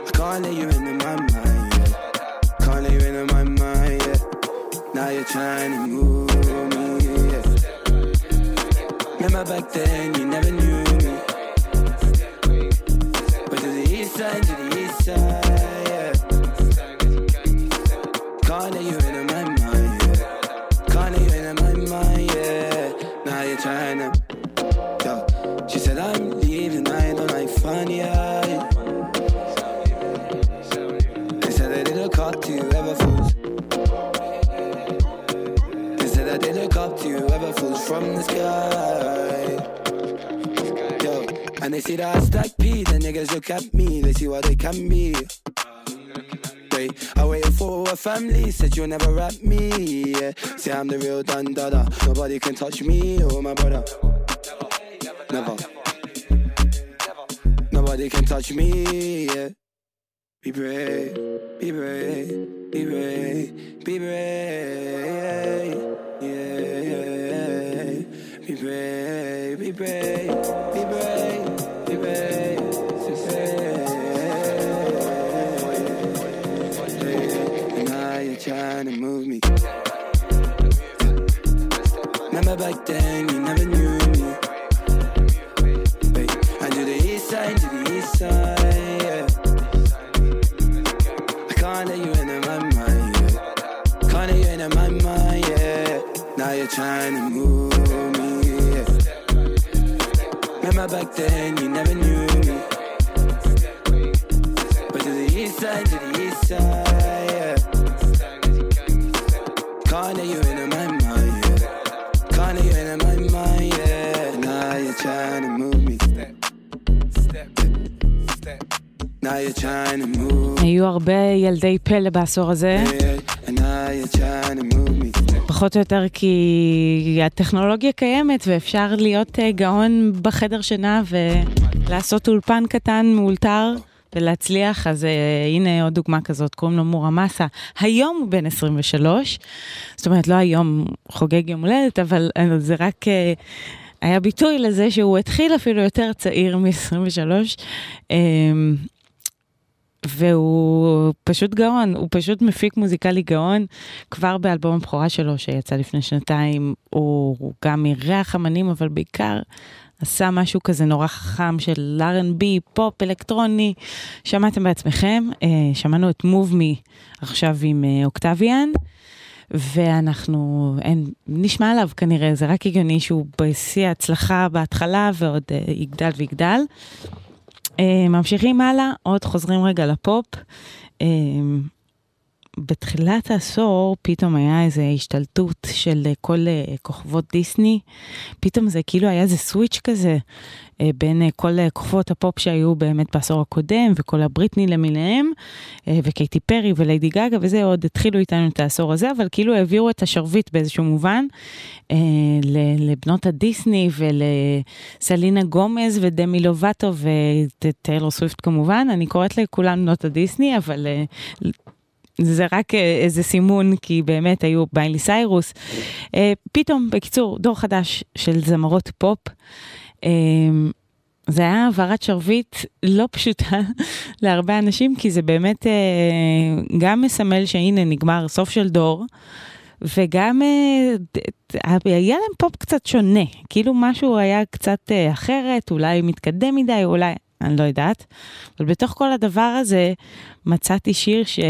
I can't let you into my mind, yeah. Can't let you into my mind, yeah. Now you're trying to move me, yeah. Remember back then, that I stack P, the niggas look at me, they see what they can be. I waited for a family, said you'll never rap me. Yeah. Say I'm the real Don Dada, nobody can touch me or my brother. Never. Nobody can touch me, yeah. Be brave, be brave, be brave, be brave, yeah, yeah. Be brave, be brave, be brave, trying to move me. היו הרבה ילדי פלא בעשור הזה. פחות או יותר כי הטכנולוגיה קיימת ואפשר להיות אה, גאון בחדר שינה ולעשות אולפן קטן מאולתר ולהצליח, אז uh, הנה עוד דוגמה כזאת, קוראים לו מורה מסה. היום הוא בן 23, זאת אומרת, לא היום חוגג יום הולדת, אבל uh, זה רק... היה ביטוי לזה שהוא התחיל אפילו יותר צעיר מ-23, um, והוא פשוט גאון, הוא פשוט מפיק מוזיקלי גאון. כבר באלבום הבכורה שלו שיצא לפני שנתיים, הוא, הוא גם אירח אמנים, אבל בעיקר עשה משהו כזה נורא חכם של R&B, פופ, אלקטרוני. שמעתם בעצמכם, אה, שמענו את Move Me עכשיו עם אה, אוקטביאן. ואנחנו, אין, נשמע עליו כנראה, זה רק הגיוני שהוא בשיא ההצלחה בהתחלה ועוד אה, יגדל ויגדל. אה, ממשיכים הלאה, עוד חוזרים רגע לפופ. בתחילת העשור פתאום היה איזו השתלטות של כל אה, כוכבות דיסני. פתאום זה כאילו היה איזה סוויץ' כזה אה, בין אה, כל כוכבות הפופ שהיו באמת בעשור הקודם, וכל הבריטני למיניהם, וקייטי פרי וליידי גגה וזה, עוד התחילו איתנו את העשור הזה, אבל כאילו העבירו את השרביט באיזשהו מובן לבנות הדיסני ולסלינה גומז ודמי לובטו וטיילור סוויפט כמובן. אני קוראת לכולן בנות הדיסני, אבל... זה רק אה, איזה סימון, כי באמת היו מיילי סיירוס. אה, פתאום, בקיצור, דור חדש של זמרות פופ. אה, זה היה העברת שרביט לא פשוטה [LAUGHS] להרבה אנשים, כי זה באמת גם מסמל שהנה נגמר סוף של דור, וגם היה להם פופ קצת שונה, כאילו משהו היה קצת אחרת, אולי מתקדם מדי, אולי, אני לא יודעת. אבל בתוך כל הדבר הזה מצאתי שיר שהייתי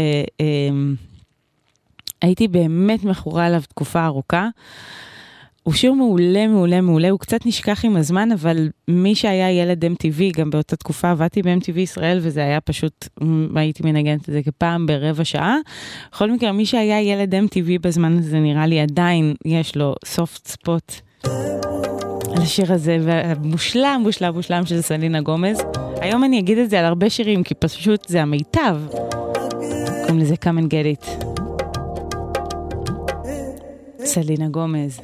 אמ, באמת מכורה אליו תקופה ארוכה. הוא שיר מעולה, מעולה, מעולה, הוא קצת נשכח עם הזמן, אבל מי שהיה ילד MTV, גם באותה תקופה עבדתי ב-MTV ישראל, וזה היה פשוט, הייתי מנגנת את זה כפעם ברבע שעה. בכל מקרה, מי שהיה ילד MTV בזמן הזה, נראה לי עדיין יש לו soft spot. על השיר הזה, והמושלם, מושלם, מושלם של סלינה גומז. היום אני אגיד את זה על הרבה שירים, כי פשוט זה המיטב. קוראים לזה Come and Get It. סלינה גומז.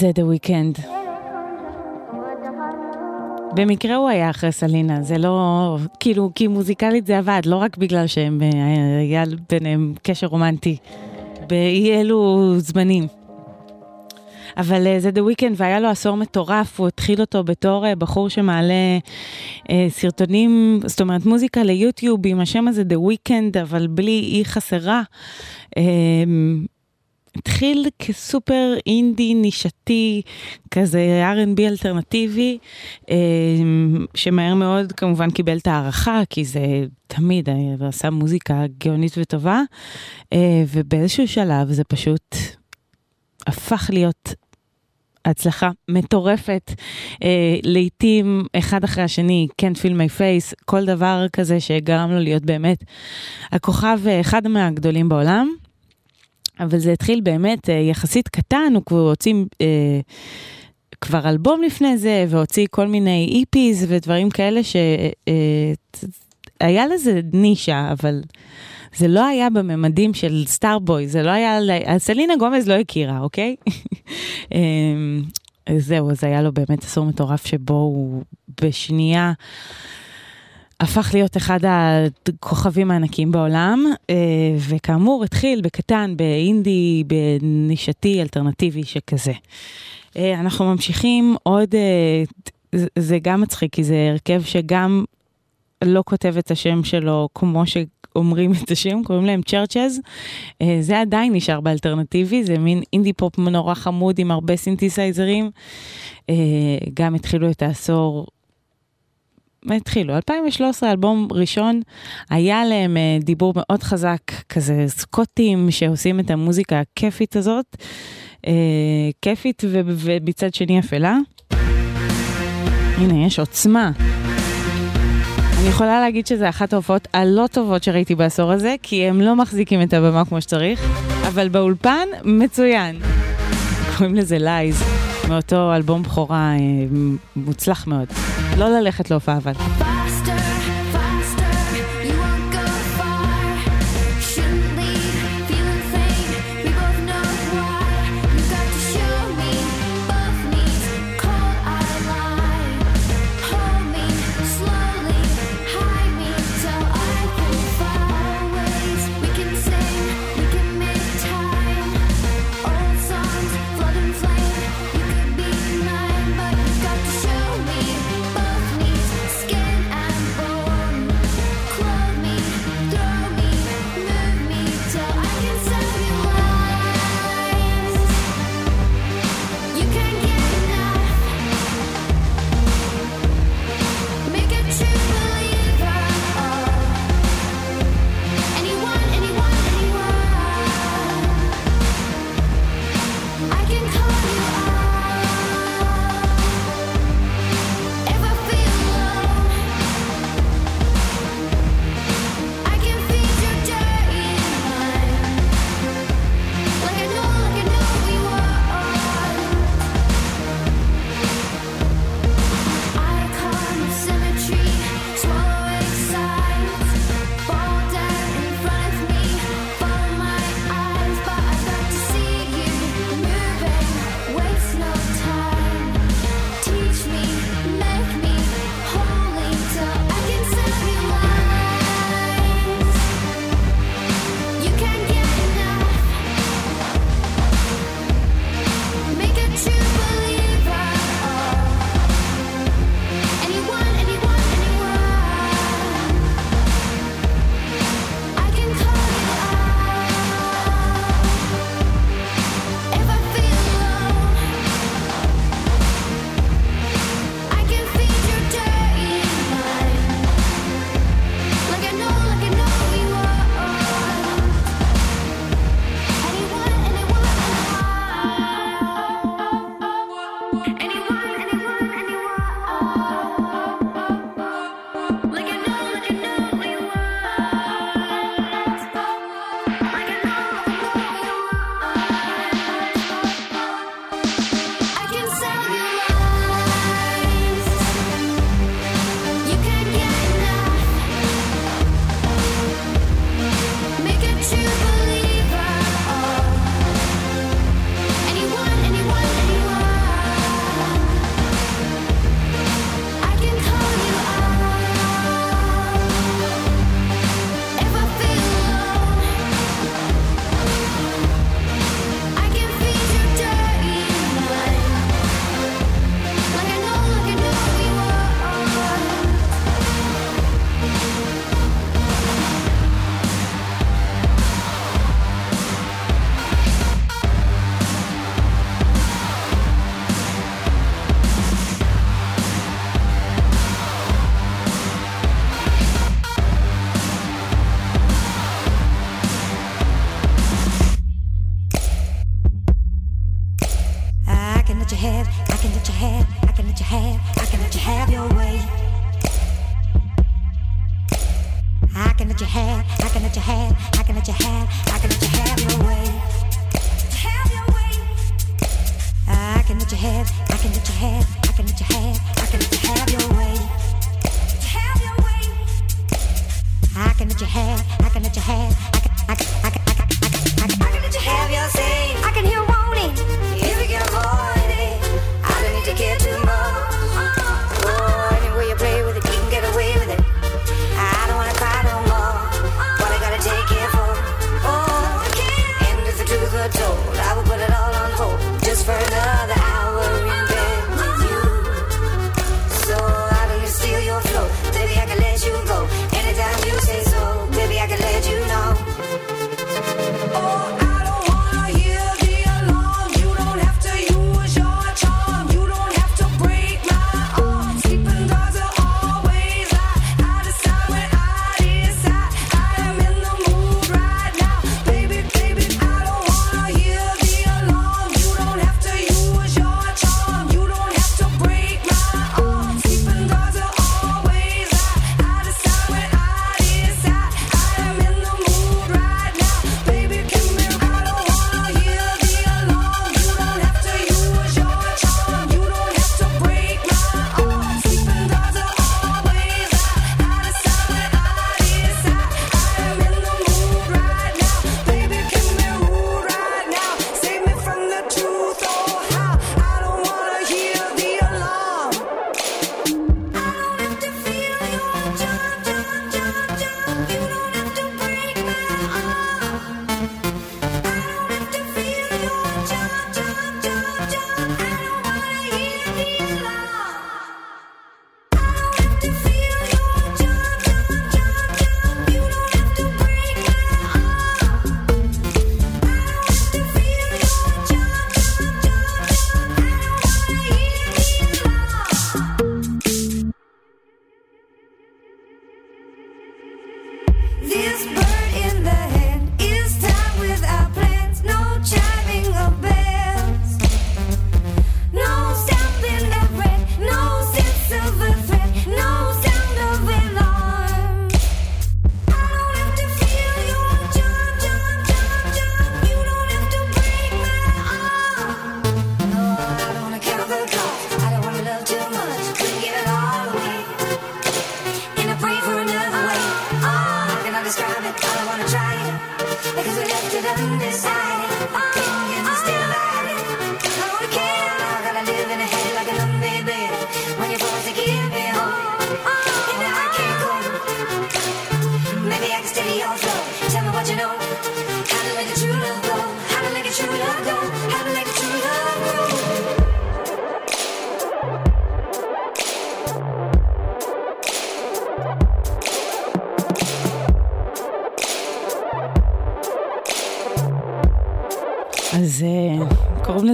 זה The Weeknd. במקרה הוא היה אחרי סלינה, זה לא, כאילו, כי מוזיקלית זה עבד, לא רק בגלל שהם, אה, היה ביניהם קשר רומנטי, באי אלו זמנים. אבל אה, זה The Weeknd והיה לו עשור מטורף, הוא התחיל אותו בתור אה, בחור שמעלה אה, סרטונים, זאת אומרת מוזיקה ליוטיוב עם השם הזה The Weeknd, אבל בלי אי חסרה. אה, התחיל כסופר אינדי נישתי, כזה R&B אלטרנטיבי, אה, שמהר מאוד כמובן קיבל את הערכה, כי זה תמיד אה, עשה מוזיקה גאונית וטובה, אה, ובאיזשהו שלב זה פשוט הפך להיות הצלחה מטורפת, אה, לעתים אחד אחרי השני, can't feel my face, כל דבר כזה שגרם לו להיות באמת הכוכב, אחד מהגדולים בעולם. אבל זה התחיל באמת אה, יחסית קטן, הוא כבר הוציא אה, כבר אלבום לפני זה, והוציא כל מיני EPs ודברים כאלה שהיה לזה נישה, אבל זה לא היה בממדים של סטארבוי, זה לא היה, סלינה גומז לא הכירה, אוקיי? [LAUGHS] אה, זהו, אז היה לו באמת עשור מטורף שבו הוא בשנייה הפך להיות אחד הכוכבים הענקיים בעולם, אה, וכאמור התחיל בקטן, באינדי, בנישתי, אלטרנטיבי שכזה. אה, אנחנו ממשיכים עוד, אה, זה- גם מצחיק, כי זה הרכב שגם לא כותב את השם שלו כמו שאומרים את השם, קוראים להם Chvrches. זה עדיין נשאר באלטרנטיבי, זה מין אינדי פופ נורא חמוד עם הרבה סינתסייזרים. גם התחילו את העשור התחילו, 2013, אלבום ראשון, היה להם אה, דיבור מאוד חזק, כזה סקוטים שעושים את המוזיקה הכיפית הזאת, אה, כיפית ומצד שני אפלה. הנה, יש עוצמה. אני יכולה להגיד שזה אחת ההופעות הלא טובות שראיתי בעשור הזה, כי הם לא מחזיקים את הבמה כמו שצריך, אבל באולפן, מצוין. קוראים לזה לייז, מאותו אלבום בכורה אה, מוצלח מאוד. לא ללכת להופעה אבל.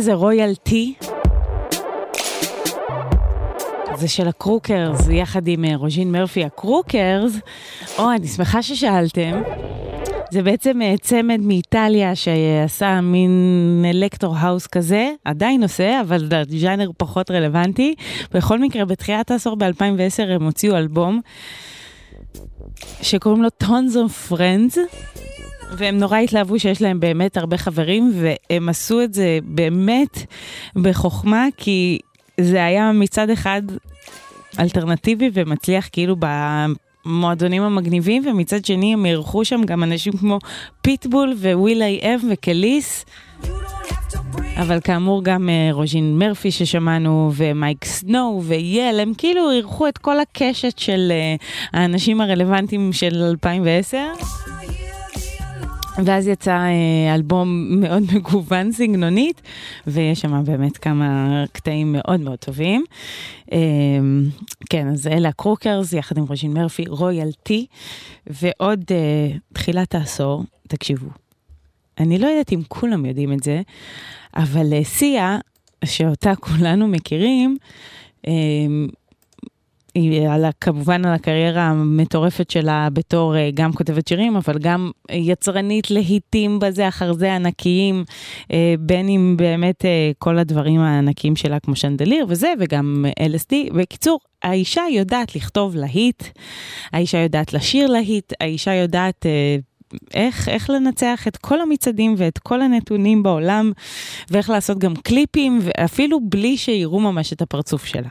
איזה Royalty. זה של ה Crookers, יחד עם אה, רוז'ין מרפי ה Crookers. או, אני שמחה ששאלתם. זה בעצם אה, צמד מאיטליה שעשה מין electro house כזה, עדיין עושה, אבל ז'אנר פחות רלוונטי. בכל מקרה, בתחילת העשור ב-2010 הם הוציאו אלבום שקוראים לו Tons of Friends. והם נורא התלהבו שיש להם באמת הרבה חברים, והם עשו את זה באמת בחוכמה, כי זה היה מצד אחד אלטרנטיבי ומצליח כאילו במועדונים המגניבים, ומצד שני הם אירחו שם גם אנשים כמו פיטבול וויל איי אב וקליס. אבל כאמור גם אה, רוז'ין מרפי ששמענו, ו Miike Snow ו Yelle, הם כאילו אירחו את כל הקשת של אה, האנשים הרלוונטיים של 2010. ואז יצא אה, אלבום מאוד [LAUGHS] מגוון סגנונית, ויש שם באמת כמה קטעים מאוד מאוד טובים. אה, כן, אז אלה הקרוקרס יחד עם רוז'ין מרפי, רויאלטי, ועוד אה, תחילת העשור, תקשיבו. אני לא יודעת אם כולם יודעים את זה, אבל סיה, שאותה כולנו מכירים, על, כמובן על הקריירה המטורפת שלה בתור אה, גם כותבת שירים, אבל גם יצרנית להיטים בזה אחר זה ענקיים, אה, בין אם באמת אה, כל הדברים הענקיים שלה כמו שנדליר וזה, וגם LSD. בקיצור, האישה יודעת לכתוב להיט, האישה יודעת לשיר להיט, האישה יודעת... איך, איך לנצח את כל המצעדים ואת כל הנתונים בעולם, ואיך לעשות גם קליפים, ואפילו בלי שיראו ממש את הפרצוף שלה.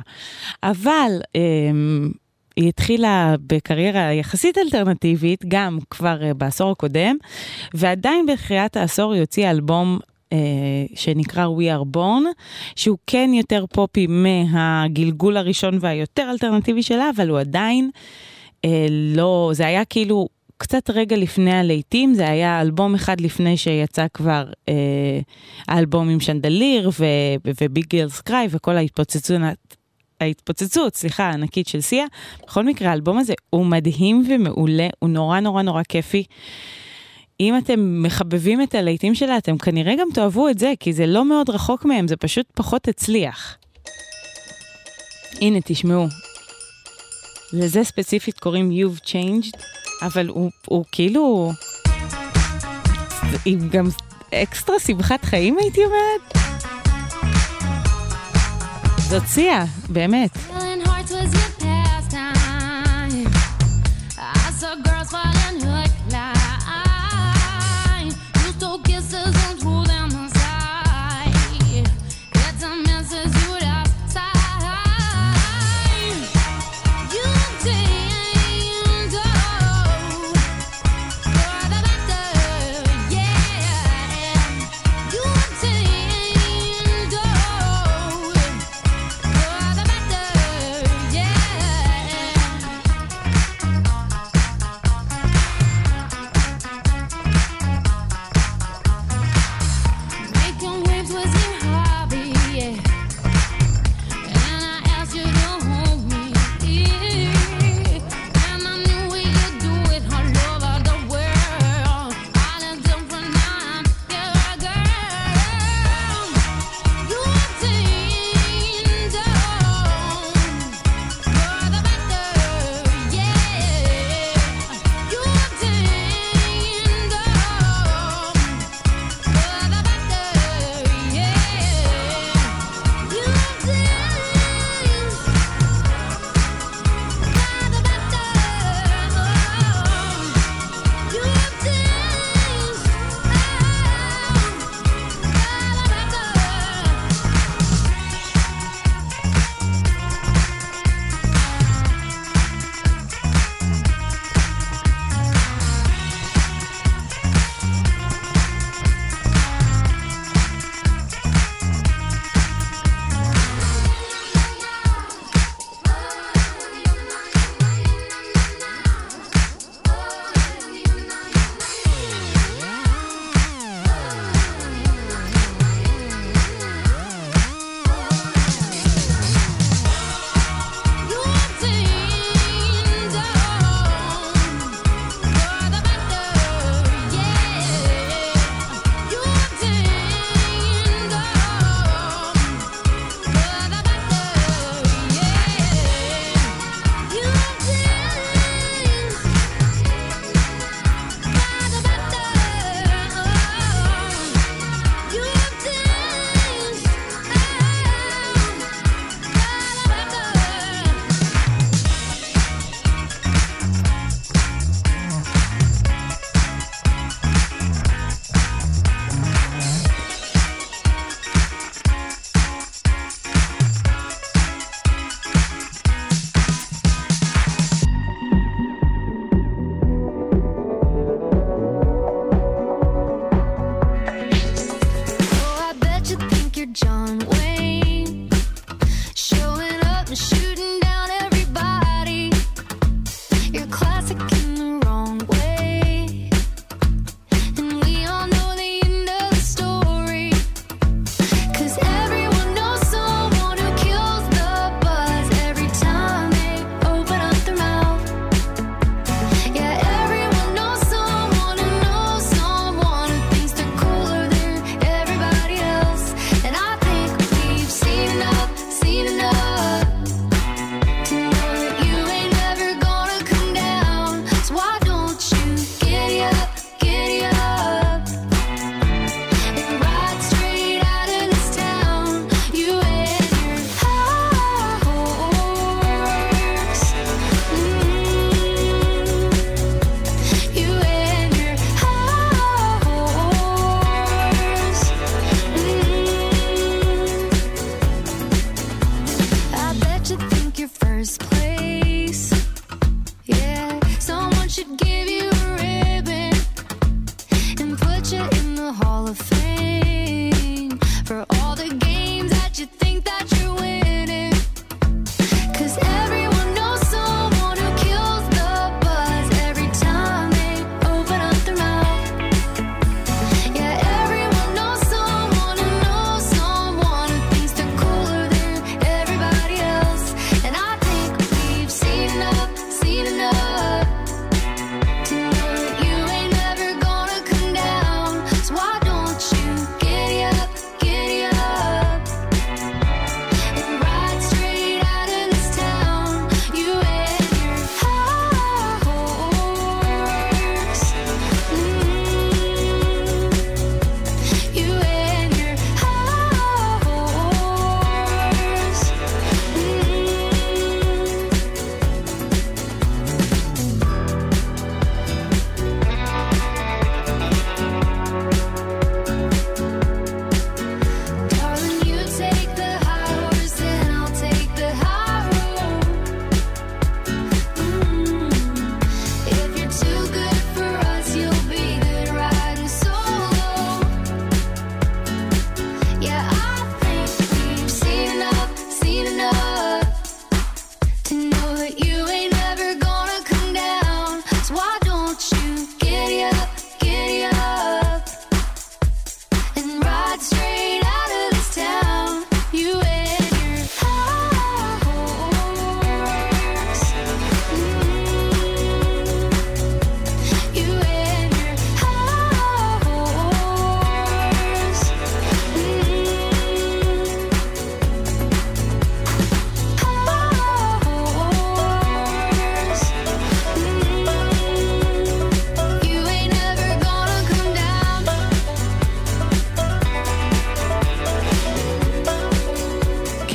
אבל אמ, היא התחילה בקריירה יחסית אלטרנטיבית, גם כבר אה, בעשור הקודם, ועדיין בתחילת העשור היא הוציאה אלבום אה, שנקרא We are Born, שהוא כן יותר פופי מהגלגול הראשון והיותר אלטרנטיבי שלה, אבל הוא עדיין אה, לא, זה היה כאילו קצת רגע לפני הלהיטים, זה היה אלבום אחד לפני שיצא כבר אה, האלבום עם שנדליר וביג גרס קריי וכל ההתפוצצות, ההתפוצצות, סליחה, הענקית של סיה. בכל מקרה, האלבום הזה הוא מדהים ומעולה, הוא נורא נורא נורא כיפי. אם אתם מחבבים את הלהיטים שלה, אתם כנראה גם תאהבו את זה, כי זה לא מאוד רחוק מהם, זה פשוט פחות הצליח. הנה, תשמעו. לזה ספציפית קוראים You've Changed, אבל הוא, הוא כאילו... עם גם אקסטרה שמחת חיים, הייתי אומרת. זאת סיה, באמת.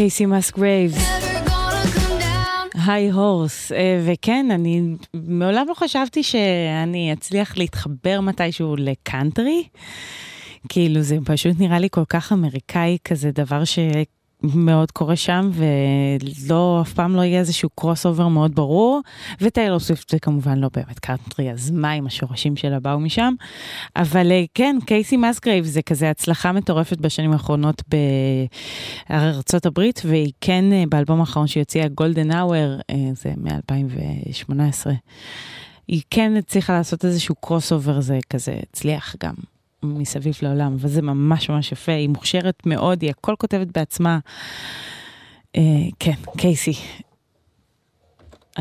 קייסי מסגרייבס. High Horse, אה, וכן, אני מעולם לא חשבתי שאני אצליח להתחבר מתישהו לקאנטרי. כאילו זה פשוט נראה לי כל כך אמריקאי כזה דבר שמאוד קורה שם ולא, אף פעם לא יהיה איזשהו crossover מאוד ברור. וטיילור סוויפט זה כמובן לא באמת קאנטרי, אז מה אם השורשים שלה באו משם? אבל אה, כן, קייסי מסגרייב זה כזה הצלחה מטורפת בשנים האחרונות בארצות הברית, והיא כן אה, באלבום האחרון שהיא הוציאה, Golden Hour, זה מ-2018. היא כן הצליחה לעשות איזשהו crossover, זה כזה הצליח גם מסביב לעולם, אבל זה ממש ממש יפה, היא מוכשרת מאוד, היא הכל כותבת בעצמה. אה, כן, קייסי.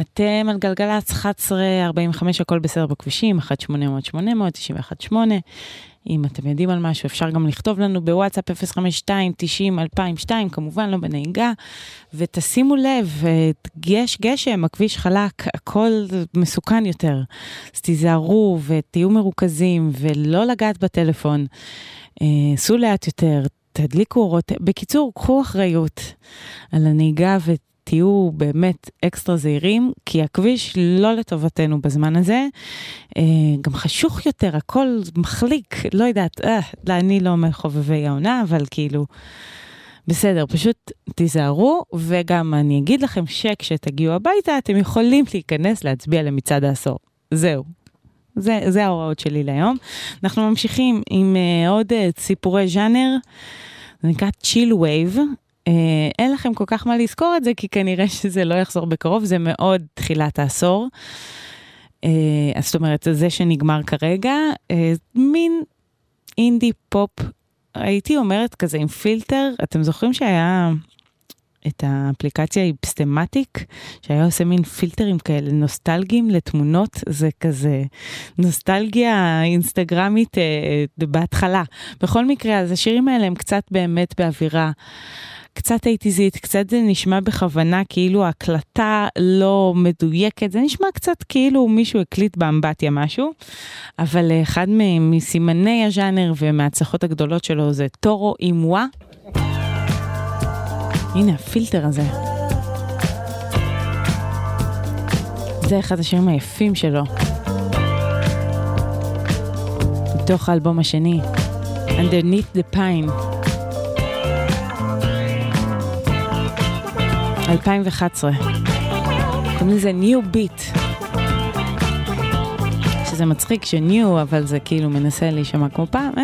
אתם על גלגלצ 1145, הכל בסדר בכבישים, 1-800-800, 91-8. אם אתם יודעים על משהו, אפשר גם לכתוב לנו בוואטסאפ 052-90-2002, כמובן לא בנהיגה. ותשימו לב, אה, יש גשם, הכביש חלק, הכל מסוכן יותר. אז תיזהרו ותהיו מרוכזים ולא לגעת בטלפון. אה, סעו לאט יותר, תדליקו אורות. בקיצור, קחו אחריות על הנהיגה ו... תהיו באמת אקסטרה זהירים, כי הכביש לא לטובתנו בזמן הזה. אה, גם חשוך יותר, הכל מחליק, לא יודעת, אה, אני לא מחובבי העונה, אבל כאילו, בסדר, פשוט תיזהרו, וגם אני אגיד לכם שכשתגיעו הביתה, אתם יכולים להיכנס להצביע למצעד העשור. זהו. זה, זה ההוראות שלי להיום. אנחנו ממשיכים עם אה, עוד אה, סיפורי ז'אנר, זה נקרא chillwave. אה, אין לכם כל כך מה לזכור את זה, כי כנראה שזה לא יחזור בקרוב, זה מאוד תחילת העשור. אה, אז זאת אומרת, זה שנגמר כרגע, אה, מין אינדי פופ, הייתי אומרת כזה עם פילטר, אתם זוכרים שהיה את האפליקציה Hipstamatic, שהיה עושה מין פילטרים כאלה נוסטלגיים לתמונות, זה כזה נוסטלגיה אינסטגרמית אה, בהתחלה. בכל מקרה, אז השירים האלה הם קצת באמת באווירה. קצת אייטיזית, קצת זה נשמע בכוונה כאילו ההקלטה לא מדויקת, זה נשמע קצת כאילו מישהו הקליט באמבטיה משהו, אבל אחד מסימני הז'אנר ומההצלחות הגדולות שלו זה טורו אימווה. הנה הפילטר הזה. זה אחד השירים היפים שלו. מתוך האלבום השני, Underneath the Pine. 2011. קוראים לזה New Beat. שזה מצחיק שניו, אבל זה כאילו מנסה להישמע כמו פעם, אה?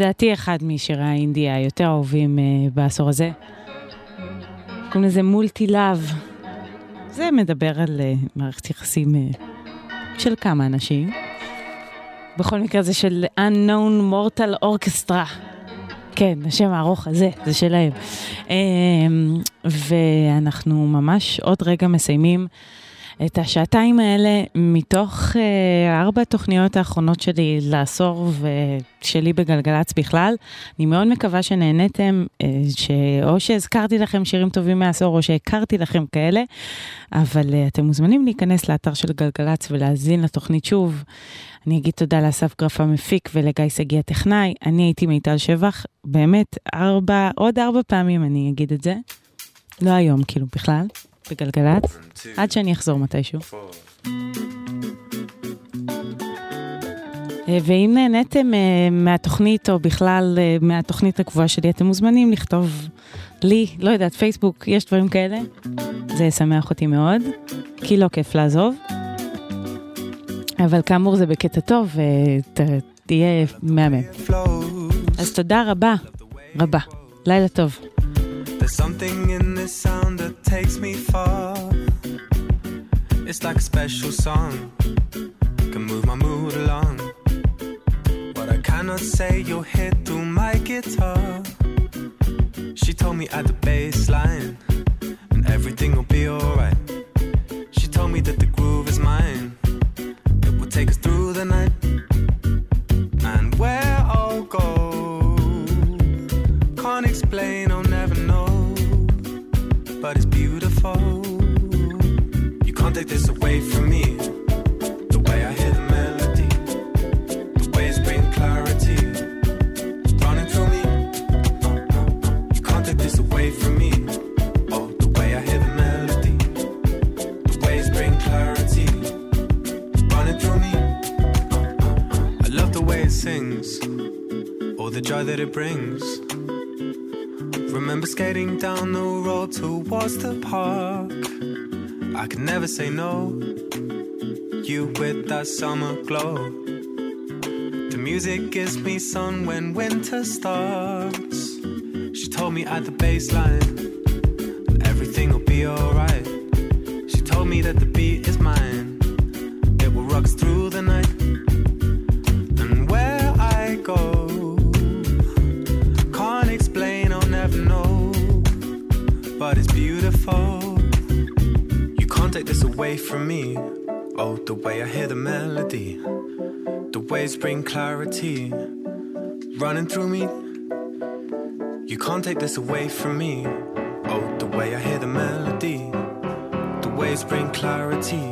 לדעתי אחד משירי האינדיה היותר אהובים אה, בעשור הזה. קוראים לזה מולטי לאב. זה מדבר על אה, מערכת יחסים אה, של כמה אנשים. בכל מקרה זה של Unknown Mortal Orchestra. כן, השם הארוך הזה, זה שלהם. אה, ואנחנו ממש עוד רגע מסיימים את השעתיים האלה מתוך אה, ארבע התוכניות האחרונות שלי לעשור ושלי בגלגלצ בכלל. אני מאוד מקווה שנהניתם, אה, שאו שהזכרתי לכם שירים טובים מהעשור או שהכרתי לכם כאלה, אבל אה, אתם מוזמנים להיכנס לאתר של גלגלצ ולהאזין לתוכנית שוב. אני אגיד תודה לאסף גרף המפיק ולגיא שגיא הטכנאי. אני הייתי מיטל שבח, באמת, ארבע, עוד ארבע פעמים אני אגיד את זה. לא היום, כאילו, בכלל, בגלגלצ, עד שאני אחזור מתישהו. אה, ואם נהניתם אה, מהתוכנית, או בכלל אה, מהתוכנית הקבועה שלי, אתם מוזמנים לכתוב לי, לא יודעת, פייסבוק, יש דברים כאלה? זה ישמח אותי מאוד, כי לא כיף לעזוב. אבל כאמור זה בקטע טוב, ותהיה מהמם. אז תודה רבה, רבה. לילה טוב. There's something in this sound that takes me far. It's like a special song, can move my mood along. What I cannot say, you'll hear through my guitar. She told me at the bass line, and everything will be alright. She told me that the groove is mine, it will take us through the night. And explain, away from me. The way I hear the melody, the way it's bringing clarity, running through me. You can't take this away from me. Oh, the way I hear the melody, the way it's bringing clarity, running through me. I love the way it sings, all the joy that it brings. Remember skating down the road towards the park. I could never say no. You with that summer glow. The music gives me sun when winter starts. She told me at the baseline everything will be alright. She told me that the beat is mine. Away from me. Oh, the way I hear the melody, the waves bring clarity, running through me. You can't take this away from me. Oh, the way I hear the melody, the waves bring clarity,